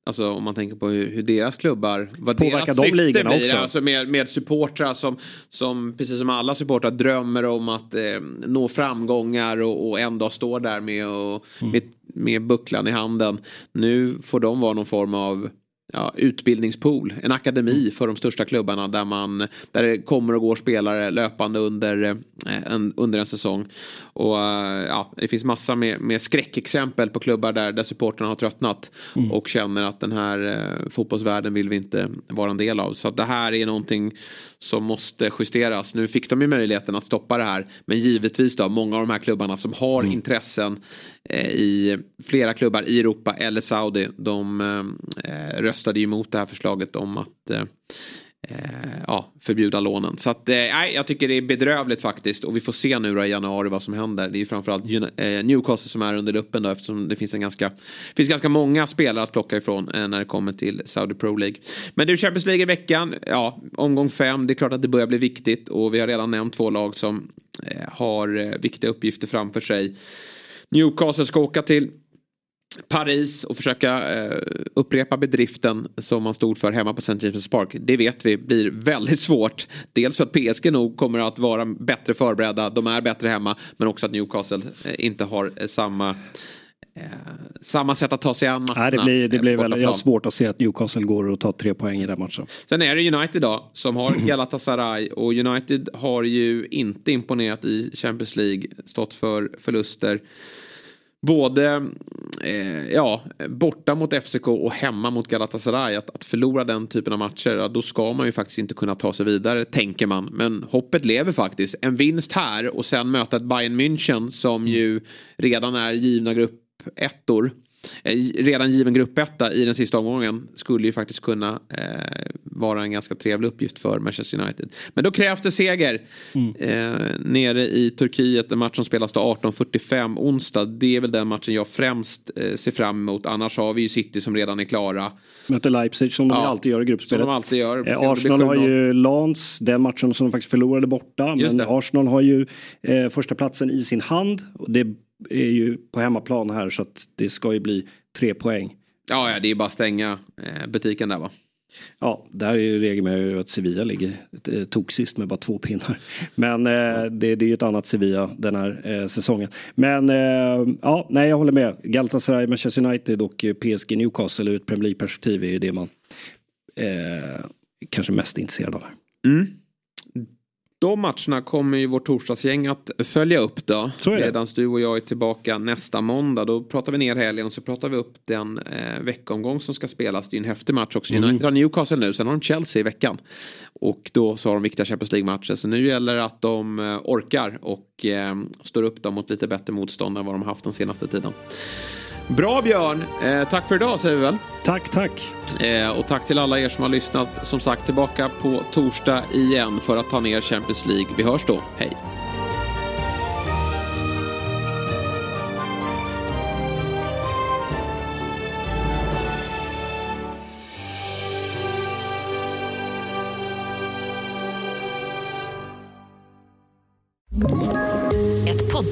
alltså om man tänker på hur, hur deras klubbar, vad Påverkar deras de syfte blir. också? Alltså med, med supportrar som, som, precis som alla supportrar drömmer om att eh, nå framgångar och, och en dag står där med, och, Mm. med, med bucklan i handen. Nu får de vara någon form av ja, utbildningspool, en akademi för de största klubbarna där, man, där det kommer och går spelare löpande under, eh, en, under en säsong. Och eh, ja, det finns massa med, med skräckexempel på klubbar där, där supporterna har tröttnat och känner att den här eh, fotbollsvärlden vill vi inte vara en del av. Så det här är någonting som måste justeras. Nu fick de ju möjligheten att stoppa det här, men givetvis då många av de här klubbarna som har intressen eh, i flera klubbar i Europa eller Saudi, de eh, röstade ju emot det här förslaget om att eh, Eh, ja, förbjuda lånen. Så att, eh, nej, jag tycker det är bedrövligt faktiskt. Och vi får se nu då i januari vad som händer. Det är ju framförallt eh, Newcastle som är under luppen då eftersom det finns en ganska, finns ganska många spelare att plocka ifrån eh, när det kommer till Saudi Pro League. Men du, Champions League i veckan, ja, omgång fem, det är klart att det börjar bli viktigt och vi har redan nämnt två lag som eh, har eh, viktiga uppgifter framför sig. Newcastle ska åka till Paris och försöka eh, upprepa bedriften som man stod för hemma på St. James' Park. Det vet vi blir väldigt svårt. Dels för att PSG nog kommer att vara bättre förberedda, de är bättre hemma, men också att Newcastle eh, inte har eh, samma eh, samma sätt att ta sig an matcherna. Nej, det blir, det eh, blir väl, jag har svårt att se att Newcastle går och tar tre poäng i den matchen. Sen är det United då som har Galatasaray och United har ju inte imponerat i Champions League. Stått för förluster. Både eh, ja, borta mot FCK och hemma mot Galatasaray. Att, att förlora den typen av matcher, ja, då ska man ju faktiskt inte kunna ta sig vidare, tänker man. Men hoppet lever faktiskt. En vinst här och sen möta ett Bayern München som ju redan är givna gruppettor. Eh, redan given gruppetta i den sista omgången skulle ju faktiskt kunna eh, vara en ganska trevlig uppgift för Manchester United. Men då krävs det seger. Eh, nere i Turkiet, en match som spelas då 18.45 onsdag. Det är väl den matchen jag främst eh, ser fram emot. Annars har vi ju City som redan är klara. Möter Leipzig som de Ja, alltid gör i Som gruppspelet. de alltid gör. Eh, Arsenal har 7-0. ju Lans, den matchen som de faktiskt förlorade borta. Just Men det. Arsenal har ju eh, första platsen i sin hand. Det är ju på hemmaplan här så att det ska ju bli tre poäng. Ja, ja, det är bara att stänga eh, butiken där va. Ja, där är ju regeln med att Sevilla ligger eh, tog sist med bara två pinnar. Men eh, det, det är ju ett annat Sevilla den här eh, säsongen. Men eh, ja, nej jag håller med. Galatasaray, Manchester United och eh, PSG Newcastle ur ett Premier League-perspektiv är ju det man kanske mest intresserad av. här. De matcherna kommer ju vårt torsdagsgäng att följa upp då. Medan du och jag är tillbaka nästa måndag. Då pratar vi ner helgen och så pratar vi upp den eh, veckomgång som ska spelas. Det är ju en häftig match också. United har Newcastle nu, sen har de Chelsea i veckan. Och då så har de viktiga Champions League-matcher. Så nu gäller det att de eh, orkar och eh, står upp dem mot lite bättre motstånd än vad de har haft den senaste tiden. Bra Björn, eh, tack för idag säger vi väl. Tack, tack. Eh, och tack till alla er som har lyssnat. Som sagt tillbaka på torsdag igen för att ta ner Champions League. Vi hörs då. Hej!